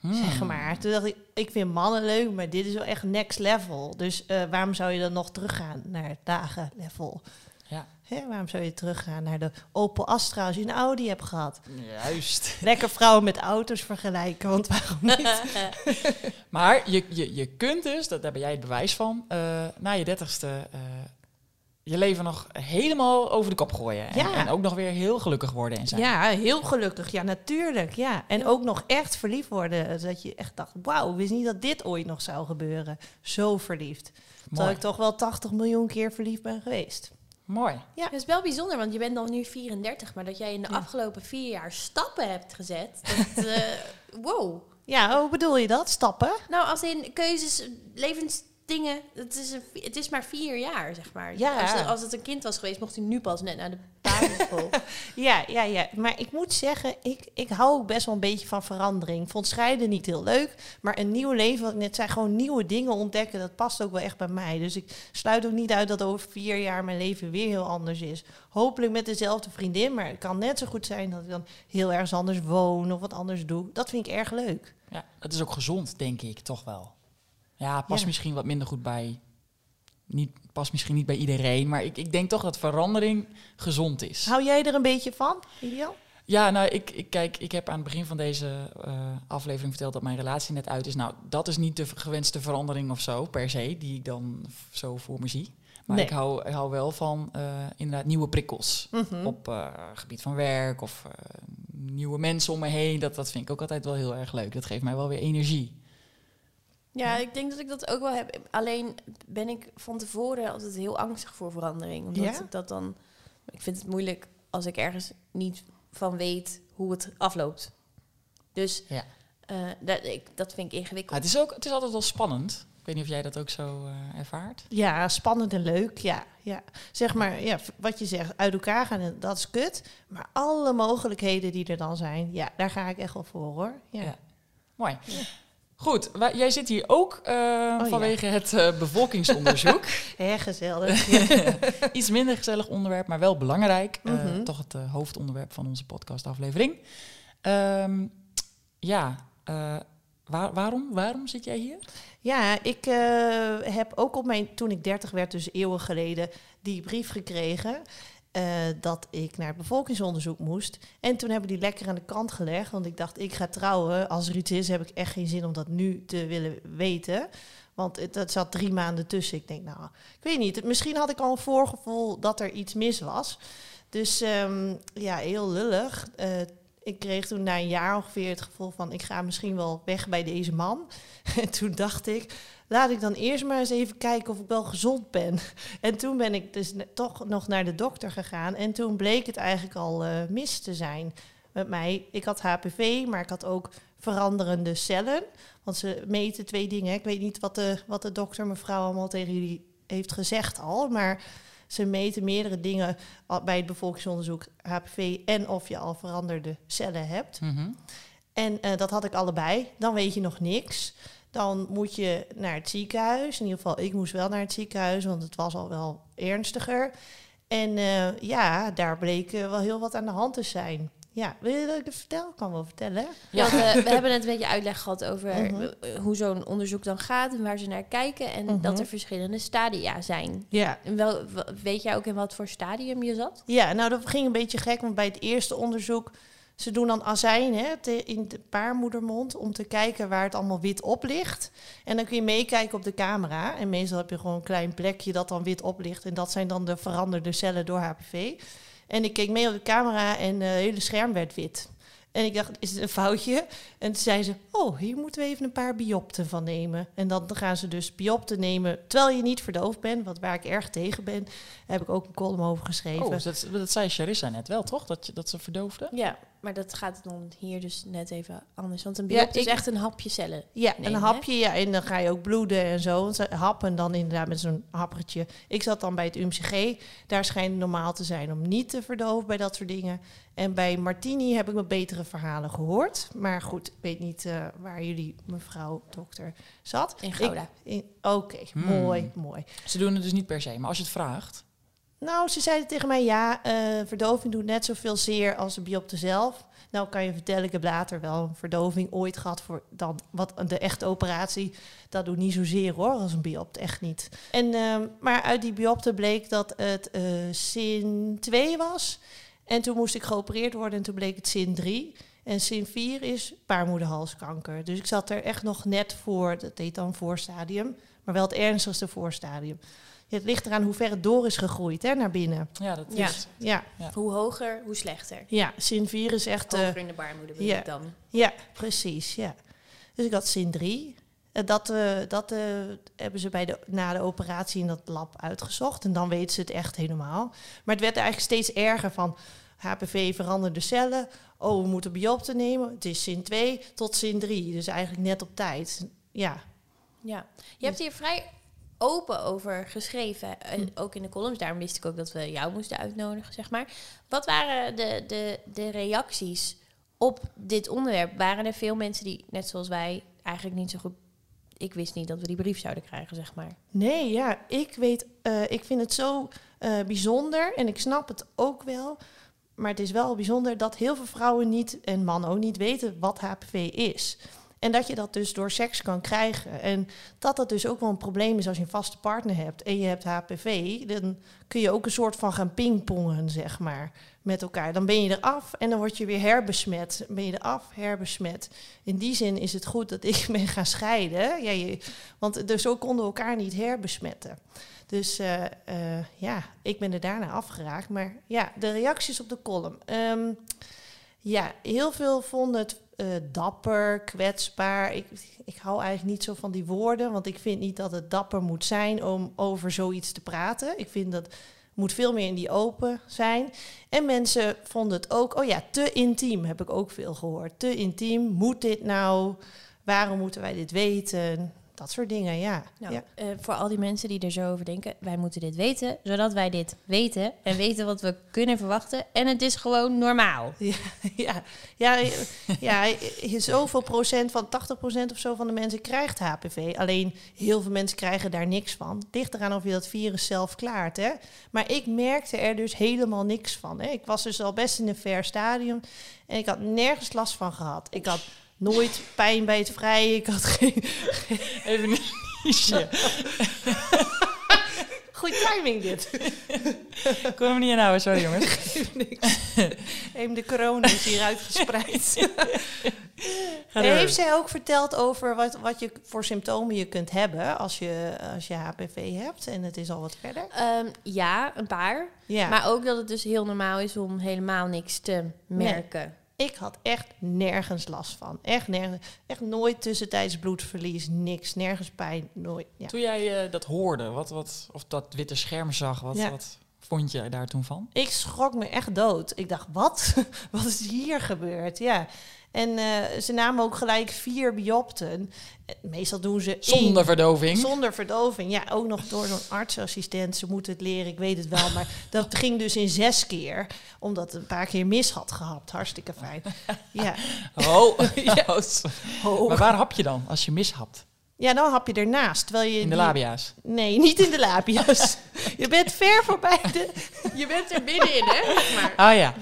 Hmm. Zeg maar. Toen dacht ik, ik vind mannen leuk, maar dit is wel echt next level. Dus eh, waarom zou je dan nog teruggaan naar het lage level? Ja, Hè, waarom zou je teruggaan naar de Opel Astra als je een Audi hebt gehad? juist. Lekker vrouwen met auto's vergelijken, want waarom niet? Maar je, je, je kunt dus, dat, daar ben jij het bewijs van, eh, na je dertigste eh, je leven nog helemaal over de kop gooien. En, Ja. en ook nog weer heel gelukkig worden en zijn. Ja, heel gelukkig. Ja, natuurlijk. Ja. En ook nog echt verliefd worden. Dat je echt dacht, wauw, wist niet dat dit ooit nog zou gebeuren. Zo verliefd. Terwijl ik toch wel 80 miljoen keer verliefd ben geweest. Mooi. Het is wel bijzonder, want je bent dan nu 34, maar dat jij in de Ja. afgelopen vier jaar stappen hebt gezet. Dat, eh, wow. Ja, hoe bedoel je dat? Stappen? Nou, als in keuzes, levensdingen, het is, een, het is maar vier jaar, zeg maar. Ja. Als, het- als het een kind was geweest, mocht hij nu pas net naar de basisschool. Ja, ja, ja. Maar ik moet zeggen, ik, ik hou ook best wel een beetje van verandering. Ik vond scheiden niet heel leuk. Maar een nieuw leven, wat ik net zei, gewoon nieuwe dingen ontdekken, dat past ook wel echt bij mij. Dus ik sluit ook niet uit dat over vier jaar mijn leven weer heel anders is. Hopelijk met dezelfde vriendin, maar het kan net zo goed zijn dat ik dan heel ergens anders woon of wat anders doe. Dat vind ik erg leuk. Ja, dat is ook gezond, denk ik, toch wel. Ja, past Ja. misschien wat minder goed bij... Niet, past misschien niet bij iedereen, maar ik, ik denk toch dat verandering gezond is. Hou jij er een beetje van, Ideal? Ja, nou, ik, ik, kijk, ik heb aan het begin van deze eh, aflevering verteld dat mijn relatie net uit is. Nou, dat is niet de gewenste verandering of zo, per se, die ik dan zo voor me zie. Maar Nee. ik, hou, ik hou wel van eh, inderdaad nieuwe prikkels. Mhm. Op eh, gebied van werk of nieuwe mensen om me heen. Dat, dat vind ik ook altijd wel heel erg leuk. Dat geeft mij wel weer energie. Ja, ik denk dat ik dat ook wel heb. Alleen ben ik van tevoren altijd heel angstig voor verandering. Omdat Ja? ik dat dan... Ik vind het moeilijk als ik ergens niet van weet hoe het afloopt. Dus Ja. eh, dat, ik, dat vind ik ingewikkeld. het, is ook, het is altijd wel spannend. Ik weet niet of jij dat ook zo eh, ervaart. Ja, spannend en leuk. Ja, ja. Zeg maar, ja, wat je zegt, uit elkaar gaan, en dat is kut. Maar alle mogelijkheden die er dan zijn, ja, daar ga ik echt wel voor hoor. Ja. Ja. Mooi. Goed, wij- jij zit hier ook eh, Oh, ja. vanwege het eh, bevolkingsonderzoek. Hè, gezellig. Iets minder gezellig onderwerp, maar wel belangrijk. Eh, Mhm. toch het hoofdonderwerp van onze podcastaflevering. Ehm, ja, waar- waarom, waarom zit jij hier? Ja, ik heb ook op mijn, toen ik 30 werd, dus eeuwen geleden, die brief gekregen. Eh, dat ik naar het bevolkingsonderzoek moest. En toen heb ik die lekker aan de kant gelegd. Want ik dacht, ik ga trouwen. Als er iets is, heb ik echt geen zin om dat nu te willen weten. Want het, het zat drie maanden tussen. Ik denk, nou, ik weet niet. Misschien had ik al een voorgevoel dat er iets mis was. Dus ehm, ja, heel lullig. Eh, ik kreeg toen na een jaar ongeveer het gevoel van... ik ga misschien wel weg bij deze man. En toen dacht ik, laat ik dan eerst maar eens even kijken of ik wel gezond ben. En toen ben ik dus toch nog naar de dokter gegaan. En toen bleek het eigenlijk al eh, mis te zijn met mij. Ik had HPV, maar ik had ook veranderende cellen. Want ze meten twee dingen. Ik weet niet wat de, wat de dokter, mevrouw, allemaal tegen jullie heeft gezegd al. Maar ze meten meerdere dingen bij het bevolkingsonderzoek HPV en of je al veranderde cellen hebt. Mhm. En eh, dat had ik allebei. Dan weet je nog niks. Dan moet je naar het ziekenhuis. In ieder geval, ik moest wel naar het ziekenhuis, want het was al wel ernstiger. En eh, ja, daar bleek wel heel wat aan de hand te zijn. Ja, wil je dat ik het vertel? Ik kan wel vertellen. Ja. Want, we hebben net een beetje uitleg gehad over Mhm. eh, hoe zo'n onderzoek dan gaat en waar ze naar kijken. En Mhm. dat er verschillende stadia zijn. Ja. En wel, weet jij ook in wat voor stadium je zat? Ja, nou dat ging een beetje gek, want bij het eerste onderzoek... ze doen dan azijn hè, in de baarmoedermond... om te kijken waar het allemaal wit op ligt. En dan kun je meekijken op de camera. En meestal heb je gewoon een klein plekje dat dan wit op ligt. En dat zijn dan de veranderde cellen door HPV. En ik keek mee op de camera en eh, het hele scherm werd wit. En ik dacht, is het een foutje? En toen zei ze, oh, hier moeten we even een paar biopten van nemen. En dan gaan ze dus biopten nemen terwijl je niet verdoofd bent. Wat waar ik erg tegen ben, heb ik ook een column over geschreven. Oh, dat, dat zei Charissa net wel, toch? Dat, je, dat ze verdoofde? Ja, maar dat gaat dan hier dus net even anders. Want een Ja, biopt is echt een hapje cellen. Ja, nemen, een hè? hapje. Ja, en dan ga je ook bloeden en zo. Want ze happen dan inderdaad met zo'n happertje. Ik zat dan bij het UMCG. Daar schijnt het normaal te zijn om niet te verdoven bij dat soort dingen. En bij Martini heb ik wat betere verhalen gehoord. Maar goed, ik weet niet eh, waar jullie, mevrouw dokter, zat. In Gouda. Oké, Hmm. mooi, mooi. Ze doen het dus niet per se, maar als je het vraagt... Nou, ze zeiden tegen mij, ja, eh, verdoving doet net zoveel zeer als de biopte zelf. Nou kan je vertellen, ik heb later wel een verdoving ooit gehad voor dan wat de echte operatie. Dat doet niet zozeer hoor, als een biopt, echt niet. En, ehm, maar uit die biopte bleek dat het eh SIN 2 was. En toen moest ik geopereerd worden en toen bleek het SIN 3. En SIN 4 is baarmoederhalskanker. Dus ik zat er echt nog net voor, dat heet dan voorstadium, maar wel het ernstigste voorstadium. Het ligt eraan hoe ver het door is gegroeid hè, naar binnen. Ja, dat Ja. is... Ja, Hoe hoger, hoe slechter. ja SIN 4 is echt... eh, Hoger in de baarmoeder bedoel ja. ik dan. ja, precies. Ja. Dus ik had SIN 3. Eh, Dat, eh, dat eh, hebben ze bij de, na de operatie in dat lab uitgezocht. En dan weten ze het echt helemaal. Maar het werd eigenlijk steeds erger van... HPV veranderde cellen. Oh, we moeten biopten nemen. Het is SIN 2 tot SIN 3. Dus eigenlijk net op tijd. Ja, Ja. Je hebt hier vrij open over geschreven. eh, Hm. Ook in de columns. Daarom wist ik ook dat we jou moesten uitnodigen, zeg maar. Wat waren de, de, de reacties op dit onderwerp? Waren er veel mensen die, net zoals wij, eigenlijk niet zo goed... Ik wist niet dat we die brief zouden krijgen, zeg maar. Nee, ja, ik weet, eh, ik vind het zo eh, bijzonder en ik snap het ook wel. Maar het is wel bijzonder dat heel veel vrouwen niet, en mannen ook niet, weten wat HPV is. En dat je dat dus door seks kan krijgen. En dat dat dus ook wel een probleem is als je een vaste partner hebt en je hebt HPV. Dan kun je ook een soort van gaan pingpongen, zeg maar, met elkaar. Dan ben je eraf en dan word je weer herbesmet. Ben je eraf, herbesmet. In die zin is het goed dat ik ben gaan scheiden. Ja, want dus zo konden we elkaar niet herbesmetten. Dus eh, eh, ja, ik ben er daarna afgeraakt. Maar ja, de reacties op de column. Ehm, ja, heel veel vonden het eh, dapper, kwetsbaar. Ik, ik hou eigenlijk niet zo van die woorden, want ik vind niet dat het dapper moet zijn om over zoiets te praten. Ik vind dat moet veel meer in die open zijn. En mensen vonden het ook, oh ja, te intiem heb ik ook veel gehoord. Te intiem, moet dit nou? Waarom moeten wij dit weten? Dat soort dingen, ja. Nou, ja. eh, voor al die mensen die er zo over denken, wij moeten dit weten, zodat wij dit weten en weten wat we kunnen verwachten. En het is gewoon normaal. Ja, ja, ja, ja, zoveel procent van 80 procent of zo van de mensen krijgt HPV. Alleen heel veel mensen krijgen daar niks van. Het ligt eraan of je dat virus zelf klaart. Hè? Maar ik merkte er dus helemaal niks van. Hè? Ik was dus al best in een ver stadium en ik had nergens last van gehad. Ik had nooit pijn bij het vrijen. Ik had geen. Even een niche. Goeie timing dit. Ik kon hem niet inhouden, sorry jongens. Even de corona is hier uitgespreid. Heeft zij ook verteld over wat, wat je voor symptomen je kunt hebben als je, als je HPV hebt en het is al wat verder? Ehm, ja, een paar. Ja, Maar ook dat het dus heel normaal is om helemaal niks te merken. Ik had echt nergens last van. Echt nergens. Echt nooit tussentijds bloedverlies, niks, nergens pijn, nooit. Ja. Toen jij eh, dat hoorde, wat, wat, of dat witte scherm zag, wat, Ja. wat vond je daar toen van? Ik schrok me echt dood. Ik dacht, wat? wat is hier gebeurd? Ja. En eh, ze namen ook gelijk vier biopten. Eh, Meestal doen ze één. Zonder verdoving. Zonder verdoving. Ja, ook nog door zo'n artsassistent. Ze moeten het leren, ik weet het wel. Maar dat ging dus in zes keer. Omdat het een paar keer mis had gehapt. Hartstikke fijn. Ja. Oh, Ja. Maar waar hap je dan als je mishapt? ja, dan hap je ernaast. Terwijl je In de die- labia's. Nee, niet in de labia's. je bent ver voorbij de... Je bent er binnenin, hè? Maar Ah ja.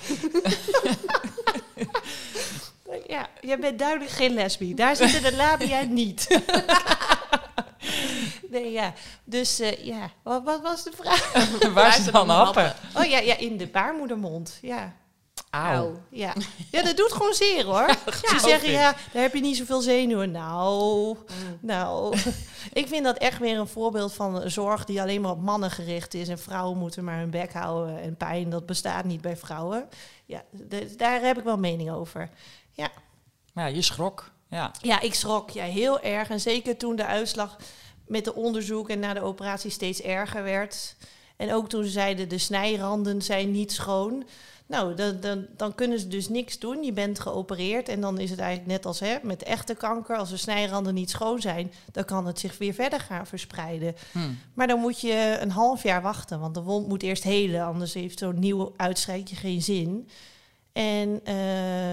Ja, je bent duidelijk geen lesbi. Daar zitten de labia niet. nee, ja. Dus eh, ja, wat, wat was de vraag? waar ze dan happen? Oh ja, ja, in de baarmoedermond. Ja. Auw. Ja. ja, dat doet gewoon zeer hoor. Ze zeggen ja, daar heb je niet zoveel zenuwen. Nou, nou. Ik vind dat echt weer een voorbeeld van een zorg die alleen maar op mannen gericht is. En vrouwen moeten maar hun bek houden. En pijn, dat bestaat niet bij vrouwen. Ja, de- daar heb ik wel mening over. Ja. Maar ja, je schrok. Ja. Ja, ik schrok ja, heel erg. En zeker toen de uitslag met de onderzoek en na de operatie steeds erger werd. En ook toen ze zeiden de snijranden zijn niet schoon. Nou, dan, dan, dan kunnen ze dus niks doen. Je bent geopereerd en dan is het eigenlijk net als hè, met echte kanker. Als de snijranden niet schoon zijn, dan kan het zich weer verder gaan verspreiden. Hm. Maar dan moet je een half jaar wachten, want de wond moet eerst helen. Anders heeft zo'n nieuw uitstrijkje geen zin. En eh,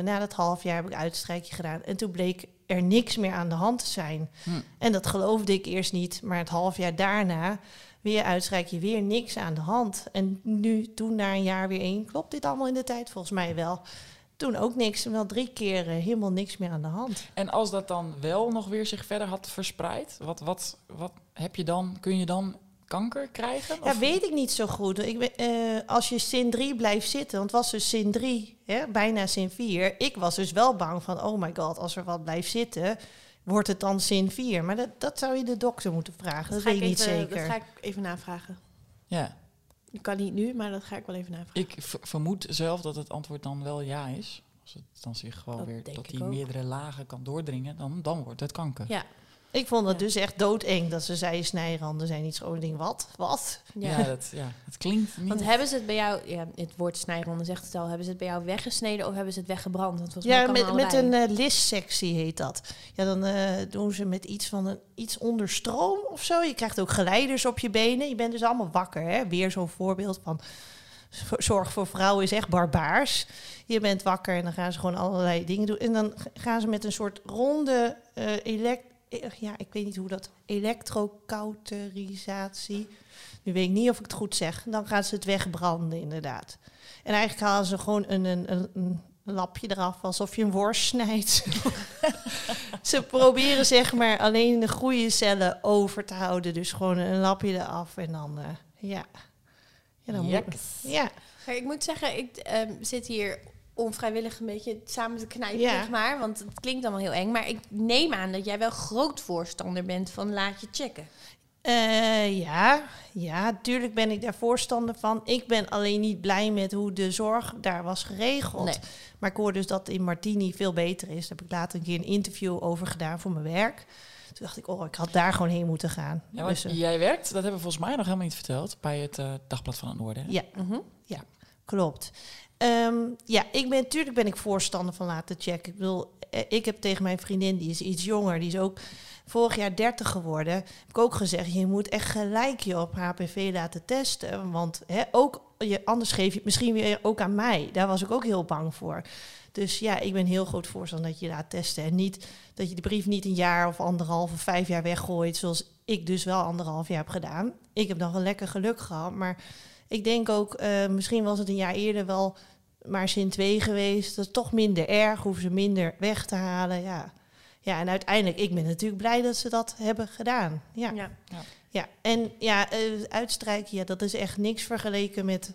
na dat half jaar heb ik uitstrijkje gedaan. En toen bleek er niks meer aan de hand te zijn. Hm. En dat geloofde ik eerst niet. Maar het half jaar daarna, weer uitstrijkje, weer niks aan de hand. En nu, toen na een jaar weer één, klopt dit allemaal in de tijd? Volgens mij wel. Toen ook niks. Wel drie keer eh, helemaal niks meer aan de hand. En als dat dan wel nog weer zich verder had verspreid, wat, wat, wat heb je dan? Kun je dan kanker krijgen? Ja, weet ik niet zo goed. Ik, eh, als je zin 3 blijft zitten, want het was dus zin 3, hè, bijna zin 4. Ik was dus wel bang van, oh my god, als er wat blijft zitten, wordt het dan zin 4. Maar dat, dat zou je de dokter moeten vragen. Dat, weet ik niet even, zeker. Dat ga ik even navragen. Ja. Ik kan niet nu, maar dat ga ik wel even navragen. Ik vermoed zelf dat het antwoord dan wel ja is. Als het dan zich gewoon Dat weer tot die ook. meerdere lagen kan doordringen, dan, dan wordt het kanker. Ja. Ik vond dat Ja. dus echt doodeng dat ze zeiden snijranden zijn niet schoon. Ik denk, wat? Wat? Ja. Ja, dat, ja, het klinkt niet. Want hebben ze het bij jou, ja, het woord snijronde zegt het al, hebben ze het bij jou weggesneden of hebben ze het weggebrand? Want volgens Ja, met, met een eh lissectie heet dat. Ja, dan eh, doen ze met iets van een iets onder stroom of zo. Je krijgt ook geleiders op je benen. Je bent dus allemaal wakker. Hè? Weer zo'n voorbeeld van zorg voor vrouwen is echt barbaars. Je bent wakker en dan gaan ze gewoon allerlei dingen doen. En dan gaan ze met een soort ronde eh elek- eh, ja, ik weet niet hoe dat elektrocauterisatie. Nu weet ik niet of ik het goed zeg. Dan gaan ze het wegbranden inderdaad. En eigenlijk halen ze gewoon een, een, een, lapje eraf, alsof je een worst snijdt. Ze proberen zeg maar alleen de goede cellen over te houden. Dus gewoon een lapje eraf en dan, eh, ja. Ja, dan moet, ja. Maar ik moet zeggen, ik ehm, zit hier onvrijwillig een beetje samen te knijpen, Ja. zeg maar. Want het klinkt allemaal heel eng. Maar ik neem aan dat jij wel groot voorstander bent van laat je checken. Eh, ja, ja, tuurlijk ben ik daar voorstander van. Ik ben alleen niet blij met hoe de zorg daar was geregeld. Nee. Maar ik hoor dus dat in Martini veel beter is. Daar heb ik later een keer een interview over gedaan voor mijn werk. Toen dacht ik, oh, ik had daar gewoon heen moeten gaan. Ja, Dus, eh, jij werkt, dat hebben we volgens mij nog helemaal niet verteld, bij het eh, Dagblad van het Noorden. hè? ja, Mhm. klopt. Ehm, ja, ik ben, natuurlijk ben ik voorstander van laten checken. Ik bedoel, eh, ik heb tegen mijn vriendin, die is iets jonger, die is ook vorig jaar 30 geworden. Heb ik ook gezegd, je moet echt gelijk je op HPV laten testen. Want hè, ook, je, anders geef je het misschien weer ook aan mij. Daar was ik ook heel bang voor. Dus ja, ik ben heel groot voorstander dat je laat testen. En niet dat je de brief niet een jaar of anderhalf of vijf jaar weggooit, zoals ik dus wel anderhalf jaar heb gedaan. Ik heb nog wel lekker geluk gehad, maar ik denk ook, eh, misschien was het een jaar eerder wel maar zin 2 geweest. Dat is toch minder erg, hoeven ze minder weg te halen. Ja. ja, en uiteindelijk, ik ben natuurlijk blij dat ze dat hebben gedaan. Ja, ja. Ja. en ja, eh, uitstrijken, ja, dat is echt niks vergeleken met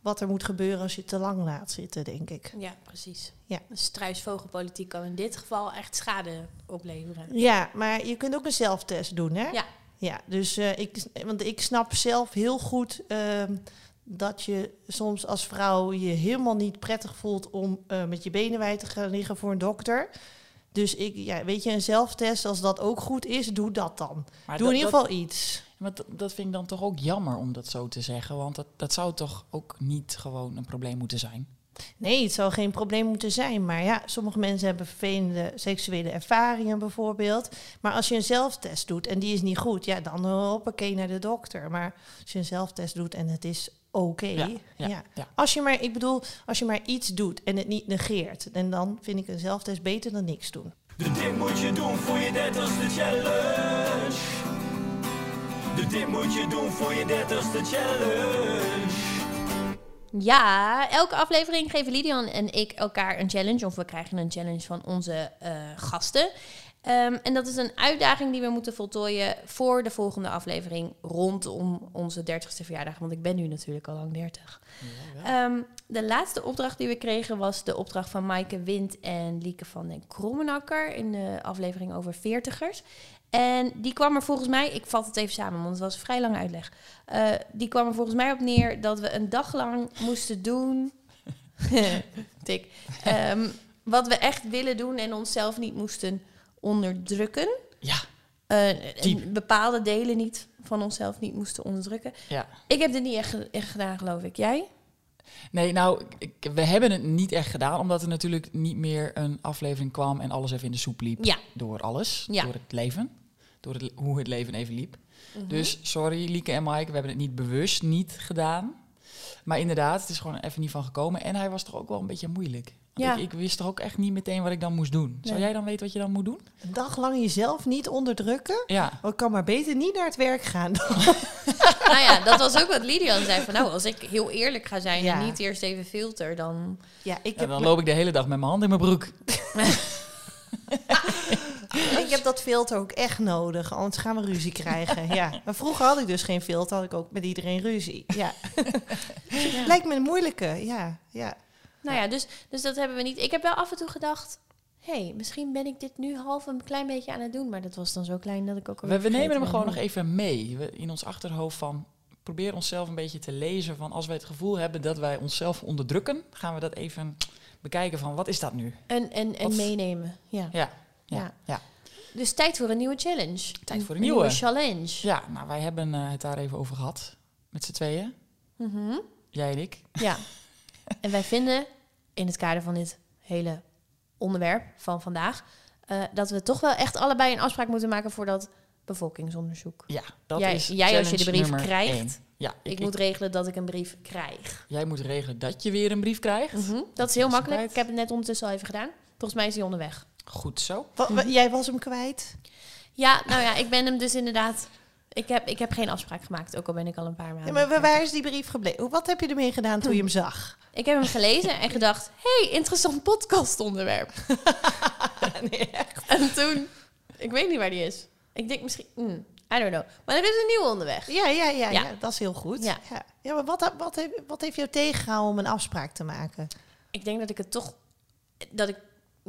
wat er moet gebeuren als je te lang laat zitten, denk ik. ja, precies. Ja. Een struisvogelpolitiek kan in dit geval echt schade opleveren. Ja, maar je kunt ook een zelftest doen, hè? Ja. Ja, dus eh, ik, want ik snap zelf heel goed ehm, dat je soms als vrouw je helemaal niet prettig voelt om eh, met je benen wijd te gaan liggen voor een dokter. Dus ik, ja, weet je, een zelftest, als dat ook goed is, doe dat dan. Maar doe dat- in ieder geval iets. Maar dat, dat vind ik dan toch ook jammer om dat zo te zeggen. Want dat, dat zou toch ook niet gewoon een probleem moeten zijn. Nee, het zou geen probleem moeten zijn. Maar ja, sommige mensen hebben vervelende seksuele ervaringen bijvoorbeeld. Maar als je een zelftest doet en die is niet goed, ja, dan hoppakee naar de dokter. Maar als je een zelftest doet en het is oké, Ja, ja, ja, ja. Als je maar, ik bedoel, als je maar iets doet en het niet negeert, en dan vind ik een zelftest beter dan niks doen. De dit moet je doen voor je dertigste challenge. De dit moet je doen voor je dertigste challenge. Ja, elke aflevering geven Lidian en ik elkaar een challenge. Of we krijgen een challenge van onze eh, gasten. Ehm, en dat is een uitdaging die we moeten voltooien voor de volgende aflevering rondom onze 30ste verjaardag. Want ik ben nu natuurlijk al lang 30. Ehm, de laatste opdracht die we kregen was de opdracht van Maaike Wind en Lieke van den Krommenakker in de aflevering over veertigers. En die kwam er volgens mij, ik vat het even samen, want het was een vrij lange uitleg. Eh, die kwam er volgens mij op neer dat we een dag lang moesten doen. Tik. Ehm, wat we echt willen doen en onszelf niet moesten onderdrukken. Ja, en bepaalde delen niet van onszelf niet moesten onderdrukken. ja. Ik heb dit niet echt, echt gedaan, geloof ik. Jij? Nee, nou, ik, we hebben het niet echt gedaan, omdat er natuurlijk niet meer een aflevering kwam en alles even in de soep liep. Ja. Door alles, Ja. door het leven, door het, hoe het leven even liep. Mhm. Dus sorry, Lieke en Mike, we hebben het niet bewust niet gedaan. Maar inderdaad, het is gewoon even niet van gekomen. En hij was toch ook wel een beetje moeilijk. Ja. ik, ik wist toch ook echt niet meteen wat ik dan moest doen. Zou jij dan weten wat je dan moet doen? Een dag lang jezelf niet onderdrukken? Ja. Oh, ik kan maar beter niet naar het werk gaan. nou ja, dat was ook wat Lidian zei. Van, nou, als ik heel eerlijk ga zijn Ja. en niet eerst even filter, dan... ja, ik Ja, heb, dan loop ik de hele dag met mijn hand in mijn broek. ik heb dat filter ook echt nodig, anders gaan we ruzie krijgen. Ja. Maar vroeger had ik dus geen filter, had ik ook met iedereen ruzie. Ja. Lijkt me een moeilijke, ja. ja. Nou ja, dus, dus dat hebben we niet. Ik heb wel af en toe gedacht... hé, hey, misschien ben ik dit nu half een klein beetje aan het doen. Maar dat was dan zo klein dat ik ook We, we nemen hem gewoon nog even mee. We, in ons achterhoofd van... Probeer onszelf een beetje te lezen van... Als wij het gevoel hebben dat wij onszelf onderdrukken... gaan we dat even bekijken van... Wat is dat nu? En, en, en Wat- meenemen, ja. Ja, ja, Ja. ja. Dus tijd voor een nieuwe challenge. Tijd voor een nieuwe. challenge. Ja, nou, wij hebben eh, het daar even over gehad. Met z'n tweeën. Mhm. Jij en ik. Ja. en wij vinden, in het kader van dit hele onderwerp van vandaag... eh, dat we toch wel echt allebei een afspraak moeten maken voor dat bevolkingsonderzoek. Ja, dat Jij- is jij als je de brief krijgt. één. Ja, Ik, moet regelen dat ik een brief krijg. Jij moet regelen dat je weer een brief krijgt. Mhm. Dat is heel makkelijk. kwijt. Ik heb het net ondertussen al even gedaan. Volgens mij is hij onderweg. Goed zo. Wa- wa- jij was hem kwijt? Ja, nou ja, ik ben hem dus inderdaad Ik heb, ik heb geen afspraak gemaakt, ook al ben ik al een paar Ja, maanden. maar waar- is die brief gebleven? Wat heb je ermee gedaan toen je hem zag? Ik heb hem gelezen en gedacht, hey, interessant podcastonderwerp. nee, echt. En toen, ik weet niet waar die is. Ik denk misschien, hmm, I don't know. Maar er is een nieuwe onderweg. Ja, ja, ja, ja. Ja. dat is heel goed. Ja. Ja, ja. maar wat, wat, heeft, wat heeft jou tegengehouden om een afspraak te maken? Ik denk dat ik het toch, dat ik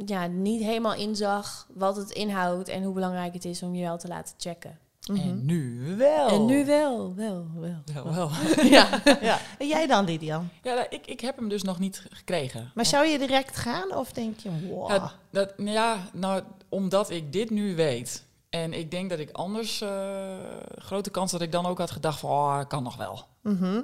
ja, niet helemaal inzag wat het inhoudt en hoe belangrijk het is om je wel te laten checken. En nu wel. En nu wel, wel, wel. Ja, wel. Ja. ja. En jij dan, Lidian? Ja, nou, ik, ik heb hem dus nog niet gekregen. Maar zou je direct gaan of denk je, wow. Ja, dat, ja, nou, omdat ik dit nu weet. En ik denk dat ik anders, eh, grote kans dat ik dan ook had gedacht van, oh, kan nog wel. Mhm.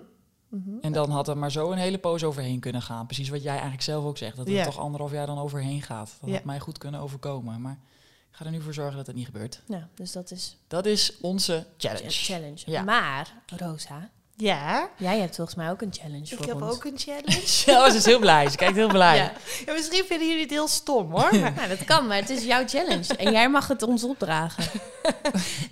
En dan had er maar zo een hele poos overheen kunnen gaan. Precies wat jij eigenlijk zelf ook zegt. Dat het Ja. toch anderhalf jaar dan overheen gaat. Dat Ja. had mij goed kunnen overkomen. Maar ik ga er nu voor zorgen dat het niet gebeurt. Nou, dus dat is Dat is onze challenge. challenge. Ja. Maar, Rosa, Ja, jij hebt volgens mij ook een challenge ik voor heb ons. ook een challenge. Ja, ze is heel blij. Ze kijkt heel blij. Ja. Ja, misschien vinden jullie het heel stom hoor. Maar, Nou, dat kan, maar het is jouw challenge. En jij mag het ons opdragen.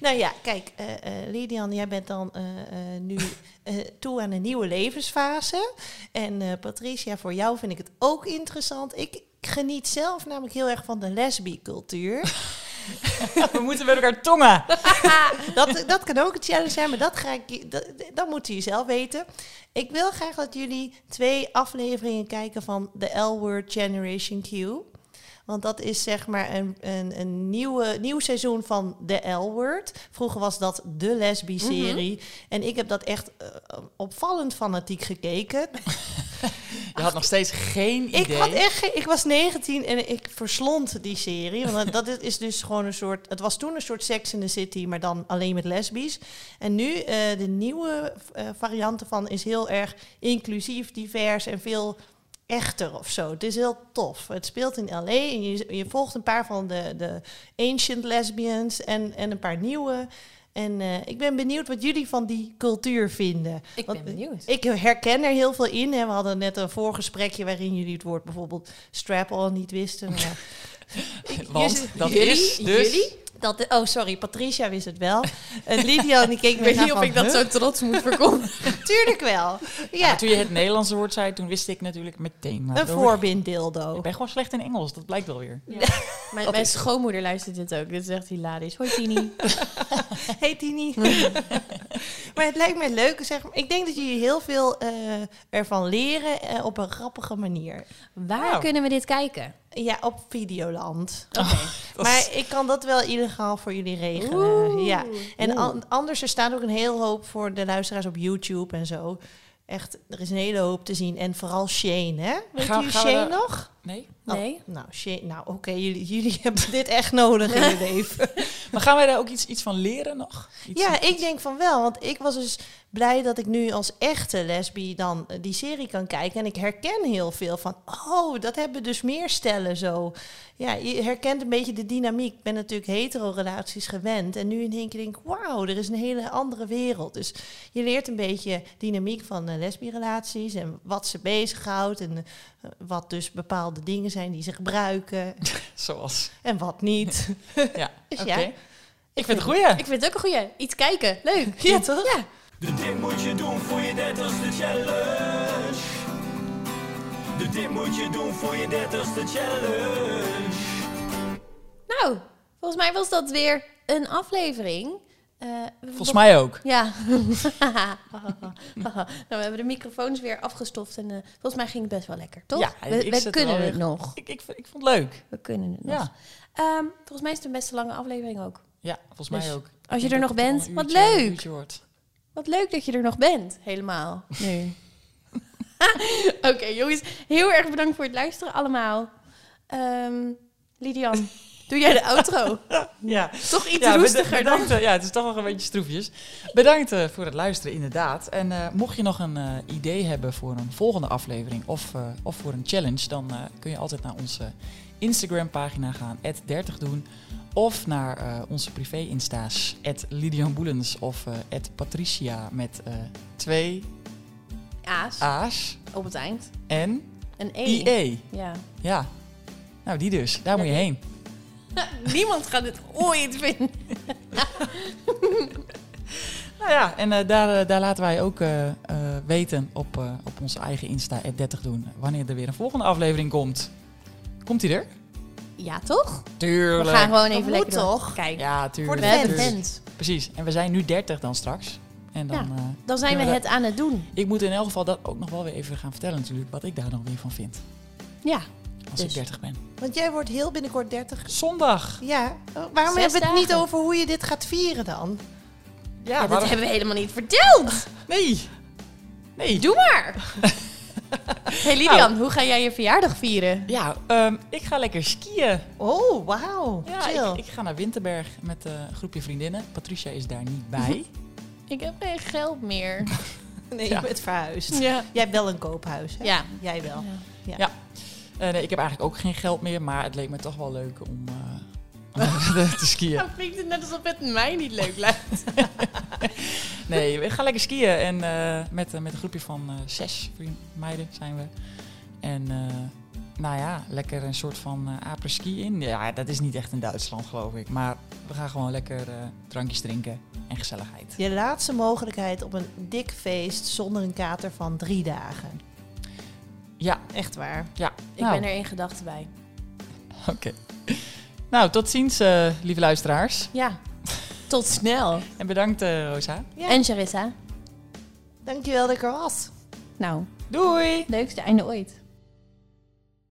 nou ja, kijk, eh eh, Lidian, jij bent dan eh, eh, nu eh, toe aan een nieuwe levensfase. En eh, Patricia, voor jou vind ik het ook interessant. Ik geniet zelf namelijk heel erg van de lesbi-cultuur. We moeten met elkaar tongen. dat, dat kan ook een challenge zijn, maar dat, ga ik, dat, dat moeten jullie zelf weten. Ik wil graag dat jullie twee afleveringen kijken van de L-Word Generation Q. Want dat is zeg maar een, een, een nieuwe, nieuw seizoen van de L-Word. Vroeger was dat de lesbi-serie. En ik heb dat echt eh, opvallend fanatiek gekeken. Je had nog steeds geen idee. Ik, had echt ik was 19 en ik verslond die serie. Want dat is- dus gewoon een soort. Het was toen een soort Sex in the City, maar dan alleen met lesbisch. En nu eh, de nieuwe eh, variant ervan is heel erg inclusief, divers en veel echter of zo. Het is heel tof. Het speelt in LA en je, je volgt een paar van de, de ancient lesbians en, en een paar nieuwe. En eh, ik ben benieuwd wat jullie van die cultuur vinden. Ik Want ben benieuwd. Ik herken er heel veel in. Hè. We hadden net een voorgesprekje waarin jullie het woord bijvoorbeeld strap-on niet wisten. Maar Want dat jullie- is dus... Jullie? Dat, oh, sorry, Patricia wist het wel. En Lydia die keek Ik me weet aan niet of ik dat huh? zo trots moet verkondigen. Tuurlijk wel. Ja, Ja, toen je het Nederlandse woord zei, toen wist ik natuurlijk meteen. een voorbinddildo. Ik ben gewoon slecht in Engels, dat blijkt wel weer. Mijn, mijn schoonmoeder luistert dit ook. Dit is echt hilarisch. Hoi Tini. Hey Tini. maar het lijkt mij leuk. Zeg maar. Ik denk dat jullie heel veel eh, ervan leren eh, op een grappige manier. Waar Nou. kunnen we dit kijken? Ja, op Videoland. Oké. Dat Maar is- ik kan dat wel illegaal voor jullie regelen. Oeh. Ja. En an- anders, er staat ook een heel hoop voor de luisteraars op YouTube en zo. Echt, er is een hele hoop te zien. En vooral Shane, hè? Weet we Shane nog? Nee? Nee? Oh, nou, Shane, nou oké, jullie, jullie hebben dit echt nodig in je leven. Maar gaan wij daar ook iets, iets van leren nog? Iets- Ja, ik denk van wel. Want ik was dus blij dat ik nu als echte lesbi dan eh, die serie kan kijken. En ik herken heel veel van, oh, dat hebben dus meer stellen zo. Ja, je herkent een beetje de dynamiek. Ik ben natuurlijk hetero-relaties gewend. En nu in één keer denk ik, wauw, er is een hele andere wereld. Dus je leert een beetje dynamiek van eh, lesbi-relaties. En wat ze bezighoudt. En wat dus bepaalde dingen zijn die ze gebruiken. Zoals. en wat niet. Ja, Dus oké. ja. Ik vind het goeie. Ik vind het ook een goeie. Iets kijken. Leuk. Ja, toch? Ja. De dit moet je doen voor je dertigste challenge. De dit moet je doen voor je dertigste challenge. Nou, volgens mij was dat weer een aflevering. Eh, Volgens mij ook. Ja. nou, we hebben de microfoons weer afgestoft en eh, volgens mij ging het best wel lekker, toch? Ja, we we kunnen het weer- nog. Ik, ik, ik vond het leuk. We kunnen het nog. Ja, Ehm, volgens mij is het een best lange aflevering ook. ja volgens Dus mij ook. als je er nog bent, wat leuk. Wat leuk dat je er nog bent, helemaal. Nu. Oké, jongens, heel erg bedankt voor het luisteren allemaal. Ehm Lidian, doe jij de outro? Ja. Toch iets Ja, roestiger dan? bedankt, eh, ja, het is toch nog een beetje stroefjes. Bedankt eh, voor het luisteren, inderdaad. En eh, mocht je nog een idee hebben voor een volgende aflevering of, of voor een challenge, dan kun je altijd naar onze Instagram-pagina gaan, 30 doen. Of naar onze privé-insta's, Lidian Boelens of Patricia met twee Aas, A's op het eind. en Een E. IE. Ja. Ja, nou die dus. Daar moet je heen. Niemand gaat dit ooit vinden. Nou ja, en eh, daar, eh, daar laten wij ook eh, eh, weten op, eh, op onze eigen Insta, 30 doen, wanneer er weer een volgende aflevering komt. Komt die er? Ja, toch? Tuurlijk. We gaan gewoon even lekker toch? Kijk, Ja, tuurlijk. we hebben fans. Precies. En we zijn nu 30 dan straks. En dan, Ja. eh, Dan zijn we kunnen het aan het doen. Ik moet in elk geval dat ook nog wel weer even gaan vertellen natuurlijk, wat ik daar dan weer van vind. Ja. Als Dus. ik 30 ben. Want jij wordt heel binnenkort 30. Zondag! Ja, oh, waarom Zes hebben we het niet over hoe je dit gaat vieren dan? Ja, Ja, dat waarom- hebben we helemaal niet verteld. Nee! Nee! Doe maar. hey Lilian, hoe ga jij je verjaardag vieren? Ja, ehm, ik ga lekker skiën. Oh, wauw. Ja, Chill. ik, ik ga naar Winterberg met eh, een groepje vriendinnen. Patricia is daar niet bij. Ik heb geen geld meer. nee, Ja. je bent verhuisd. Ja. Jij hebt wel een koophuis, hè? Ja. Jij wel. Eh, nee, ik heb eigenlijk ook geen geld meer, maar het leek me toch wel leuk om, eh, om te skiën. Dan klinkt het net alsof het mij niet leuk lijkt. Nee, we gaan lekker skiën en eh, met, met een groepje van eh, zes vriend- meiden zijn we. En eh, nou ja, lekker een soort van uh, apres-ski in. Ja, dat is niet echt in Duitsland geloof ik, maar we gaan gewoon lekker eh, drankjes drinken en gezelligheid. Je laatste mogelijkheid op een dik feest zonder een kater van drie dagen. Ja, Echt waar. ja. Ik nou, ben er in gedachten bij. Oké. Nou, tot ziens, eh, lieve luisteraars. Ja. Tot snel. En bedankt, eh, Rosa. Ja. En Charissa? Dankjewel dat ik er was. Nou, Doei! leukste einde ooit.